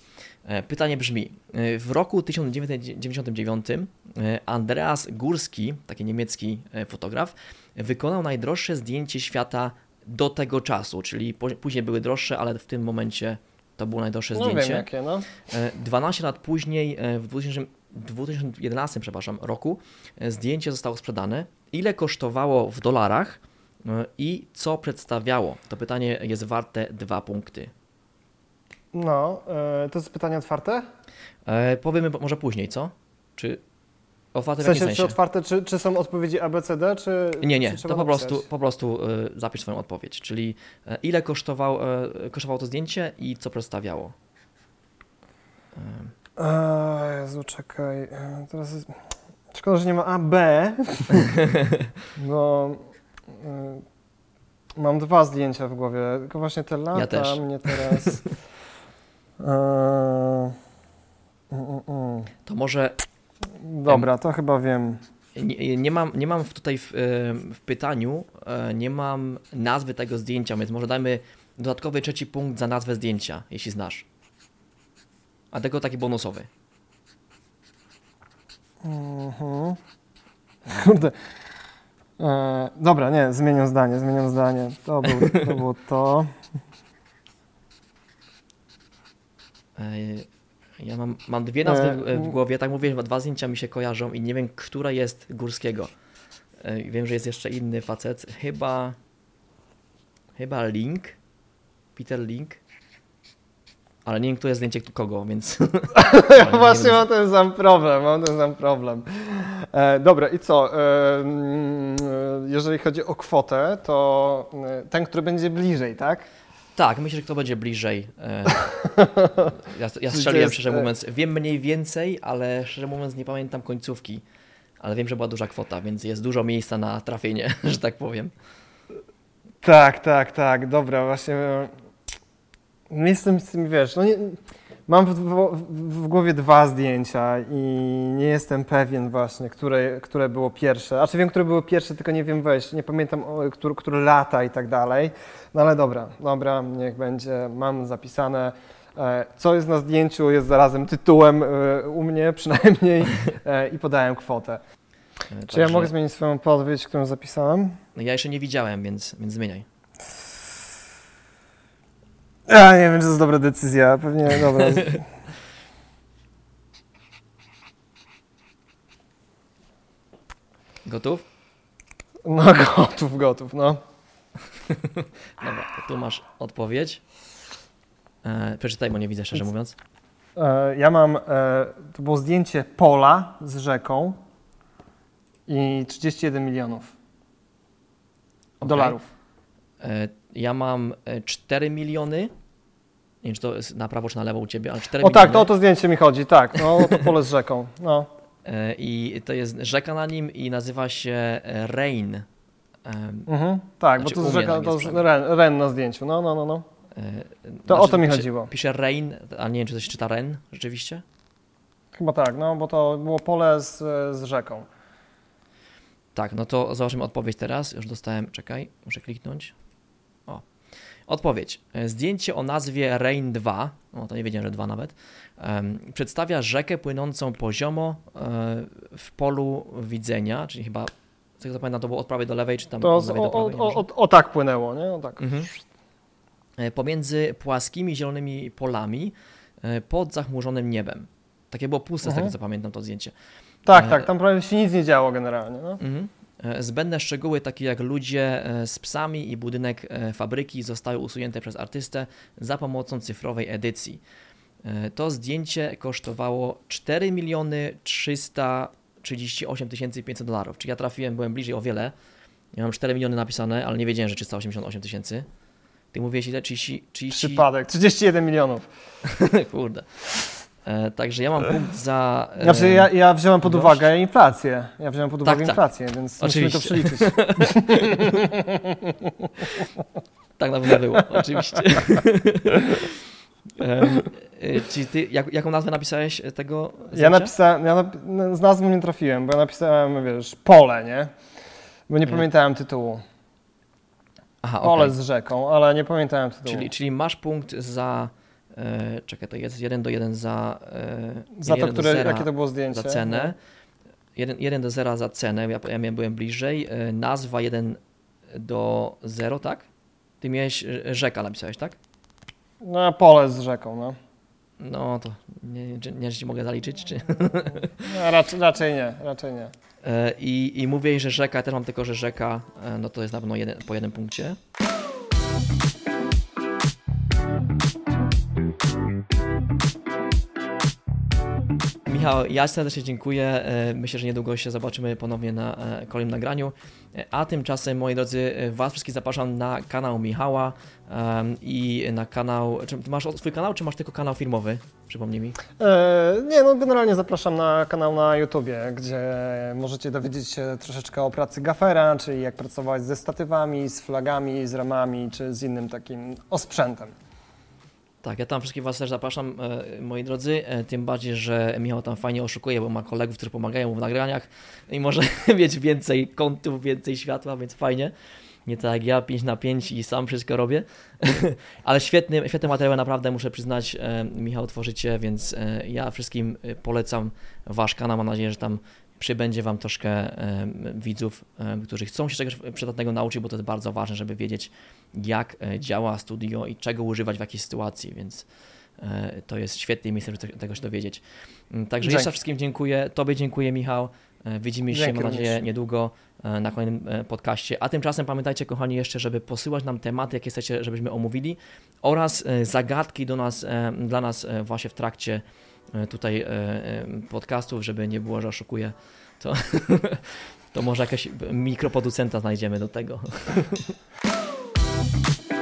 E, Pytanie brzmi, e, w roku 1999 e, Andreas Górski, taki niemiecki e, fotograf, wykonał najdroższe zdjęcie świata do tego czasu, czyli później były droższe, ale w tym momencie to było najdroższe No zdjęcie. wiem jakie, no. E, 12 lat później, e, w 2000, 2011 przepraszam, roku, e, zdjęcie zostało sprzedane. Ile kosztowało w dolarach e, i co przedstawiało? To pytanie jest warte dwa punkty. No, e, to jest pytanie otwarte? E, powiemy po- może później, co? Czy otwarte W w jakim sensie, sensie? czy otwarte, czy, czy są odpowiedzi A, B, C, D, czy Nie, nie, czy to po prostu, po prostu zapisz swoją odpowiedź, czyli ile kosztował, kosztowało to zdjęcie i co przedstawiało? E, Eee, Jezu, czekaj. e, Teraz jest... Szkoda, że nie ma A, B. No, e, mam dwa zdjęcia w głowie, tylko właśnie te lata też. mnie teraz... Eee, mm, mm, mm. To może Dobra, to chyba wiem. Nie, nie, mam, nie mam w- tutaj w, e, w pytaniu, e, nie mam nazwy tego zdjęcia, więc może dajmy dodatkowy trzeci punkt za nazwę zdjęcia, jeśli znasz. A tego taki bonusowy. Mhm. Kurde. E, dobra, nie, zmieniam zdanie, zmieniam zdanie. To, był, to było to. E, Ja mam, mam dwie nazwy w, E, w głowie, tak mówię, dwa zdjęcia mi się kojarzą i nie wiem, która jest Górskiego. Wiem, że jest jeszcze inny facet, chyba chyba Link, Peter Link, ale nie wiem, kto jest zdjęcie kogo, więc... Ja właśnie mam ten sam problem, mam ten sam problem. E, dobra, i co? E, mm, e, jeżeli chodzi o kwotę, to e, ten, który będzie bliżej, tak? Tak, myślę, że kto będzie bliżej. E, ja, ja strzeliłem, szczerze mówiąc. Wiem mniej więcej, ale szczerze mówiąc nie pamiętam końcówki. Ale wiem, że była duża kwota, więc jest dużo miejsca na trafienie, że tak powiem. Tak, tak, tak, dobra, właśnie. Jestem z tym, wiesz, no nie, mam w, w, w głowie dwa zdjęcia i nie jestem pewien właśnie, które, które było pierwsze. A czy wiem, które były pierwsze, tylko nie wiem, weź, nie pamiętam, o, które, które lata i tak dalej. No ale dobra, dobra, niech będzie, mam zapisane. E, Co jest na zdjęciu, jest zarazem tytułem e, u mnie przynajmniej e, i podałem kwotę. Czy ja także- mogę zmienić swoją podpowiedź, którą zapisałem? No, ja jeszcze nie widziałem, więc, więc zmieniaj. Ja nie wiem, czy to jest dobra decyzja. Pewnie dobra. Gotów? No gotów, gotów, no. Dobra, to tu masz odpowiedź. E, przeczytaj, bo nie widzę, szczerze mówiąc. E, ja mam, e, to było zdjęcie pola z rzeką i 31 milionów Okej. dolarów. E, ja mam e, 4 miliony. Nie wiem, czy to jest na prawo, czy na lewo u ciebie, ale 4 O miliony. tak, to o to zdjęcie mi chodzi, tak. No to pole z rzeką, no. E, I to jest rzeka na nim i nazywa się e, Rain. E, Mhm, tak, Znaczy, bo to jest rzeka, to jest ren, ren na zdjęciu, no, no, no, no. e, To o to mi chodziło. Pisze Rain, a nie wiem, czy to się czyta Ren rzeczywiście. Chyba tak, no, bo to było pole z, z rzeką. Tak, no to zobaczymy odpowiedź teraz. Już dostałem, czekaj, muszę kliknąć. Odpowiedź. E, Zdjęcie o nazwie Rain 2, o to nie wiedziałem, że 2 nawet, em, przedstawia rzekę płynącą poziomo e, w polu widzenia, czyli chyba, z tego co pamiętam, to było od prawej do lewej, czy tam To od z, lewej o, do prawej. o, o, o, tak płynęło, nie? O tak. Mhm. E, Pomiędzy płaskimi, zielonymi polami pod zachmurzonym niebem. Takie było puste, z Mhm. tego co pamiętam, to zdjęcie. Tak, tak, tam prawie się nic nie działo generalnie, no. Mhm. E, Zbędne szczegóły, takie jak ludzie e, z psami i budynek e, fabryki, zostały usunięte przez artystę za pomocą cyfrowej edycji. To zdjęcie kosztowało 4 miliony 338 500 dolarów. Czyli ja trafiłem, byłem bliżej o wiele. Ja mam 4 miliony napisane, ale nie wiedziałem, że 388 tysięcy. Ty mówiłeś ile? 30, 30... Przypadek, 31 milionów. Kurde. E, także ja mam punkt za. E, znaczy, ja, ja wziąłem pod gość. uwagę inflację. Ja wziąłem pod uwagę tak, tak. inflację, tak. więc Oczywiście. musimy to przeliczyć. tak na pewno było, oczywiście. E, czy ty, jak, jaką nazwę napisałeś tego? Ja napisałem, ja napi z nazwą nie trafiłem, bo ja napisałem, wiesz, pole, nie? Bo nie hmm. pamiętałem tytułu. Aha, pole okay. z rzeką, ale nie pamiętałem tytułu. Czyli, czyli masz punkt za E, czekaj, to jest 1 do 1 za. E, za to, które, jakie to było zdjęcie? Za cenę. 1, 1 do 0 za cenę, ja, ja byłem bliżej. E, nazwa 1 do 0, tak? Ty miałeś rzeka, napisałeś, tak? No, pole z rzeką, no. No to nie, nie, nie ci mogę zaliczyć, czy? No, raczej, raczej nie, raczej nie. I, I mówię, że rzeka, ja też mam tylko, że rzeka, no to jest na pewno jeden, po jednym punkcie. Michał, ja serdecznie dziękuję. E, myślę, że niedługo się zobaczymy ponownie na e, kolejnym nagraniu. E, a tymczasem, moi drodzy, Was wszystkich zapraszam na kanał Michała i na kanał. Czy masz swój kanał, czy masz tylko kanał filmowy? Przypomnij mi. Nie, no generalnie zapraszam na kanał na YouTubie, gdzie możecie dowiedzieć się troszeczkę o pracy gafera, czyli jak pracować ze statywami, z flagami, z ramami, czy z innym takim osprzętem. Tak, ja tam wszystkich Was też zapraszam, e, moi drodzy, e, tym bardziej, że Michał tam fajnie oszukuje, bo ma kolegów, którzy pomagają mu w nagraniach i może mieć więcej kątów, więcej światła, więc fajnie. Nie tak jak ja, 5 na 5 i sam wszystko robię, ale świetny, świetny materiał, naprawdę muszę przyznać, e, Michał tworzycie, więc ja wszystkim polecam Wasz kanał, mam nadzieję, że tam przybędzie Wam troszkę widzów, którzy chcą się czegoś przydatnego nauczyć, bo to jest bardzo ważne, żeby wiedzieć, jak e, działa studio i czego używać w jakiej sytuacji, więc e, to jest świetne miejsce, żeby tego się dowiedzieć. Mm, także Dzięki. jeszcze wszystkim dziękuję. Tobie dziękuję, Michał. E, widzimy się, mam nadzieję, niedługo na kolejnym podcaście. A tymczasem pamiętajcie, kochani, jeszcze, żeby posyłać nam tematy, jakie chcecie, żebyśmy omówili oraz zagadki do nas, dla nas właśnie w trakcie tutaj podcastów, żeby nie było, że oszukuję, to, to może jakaś mikroproducenta znajdziemy do tego.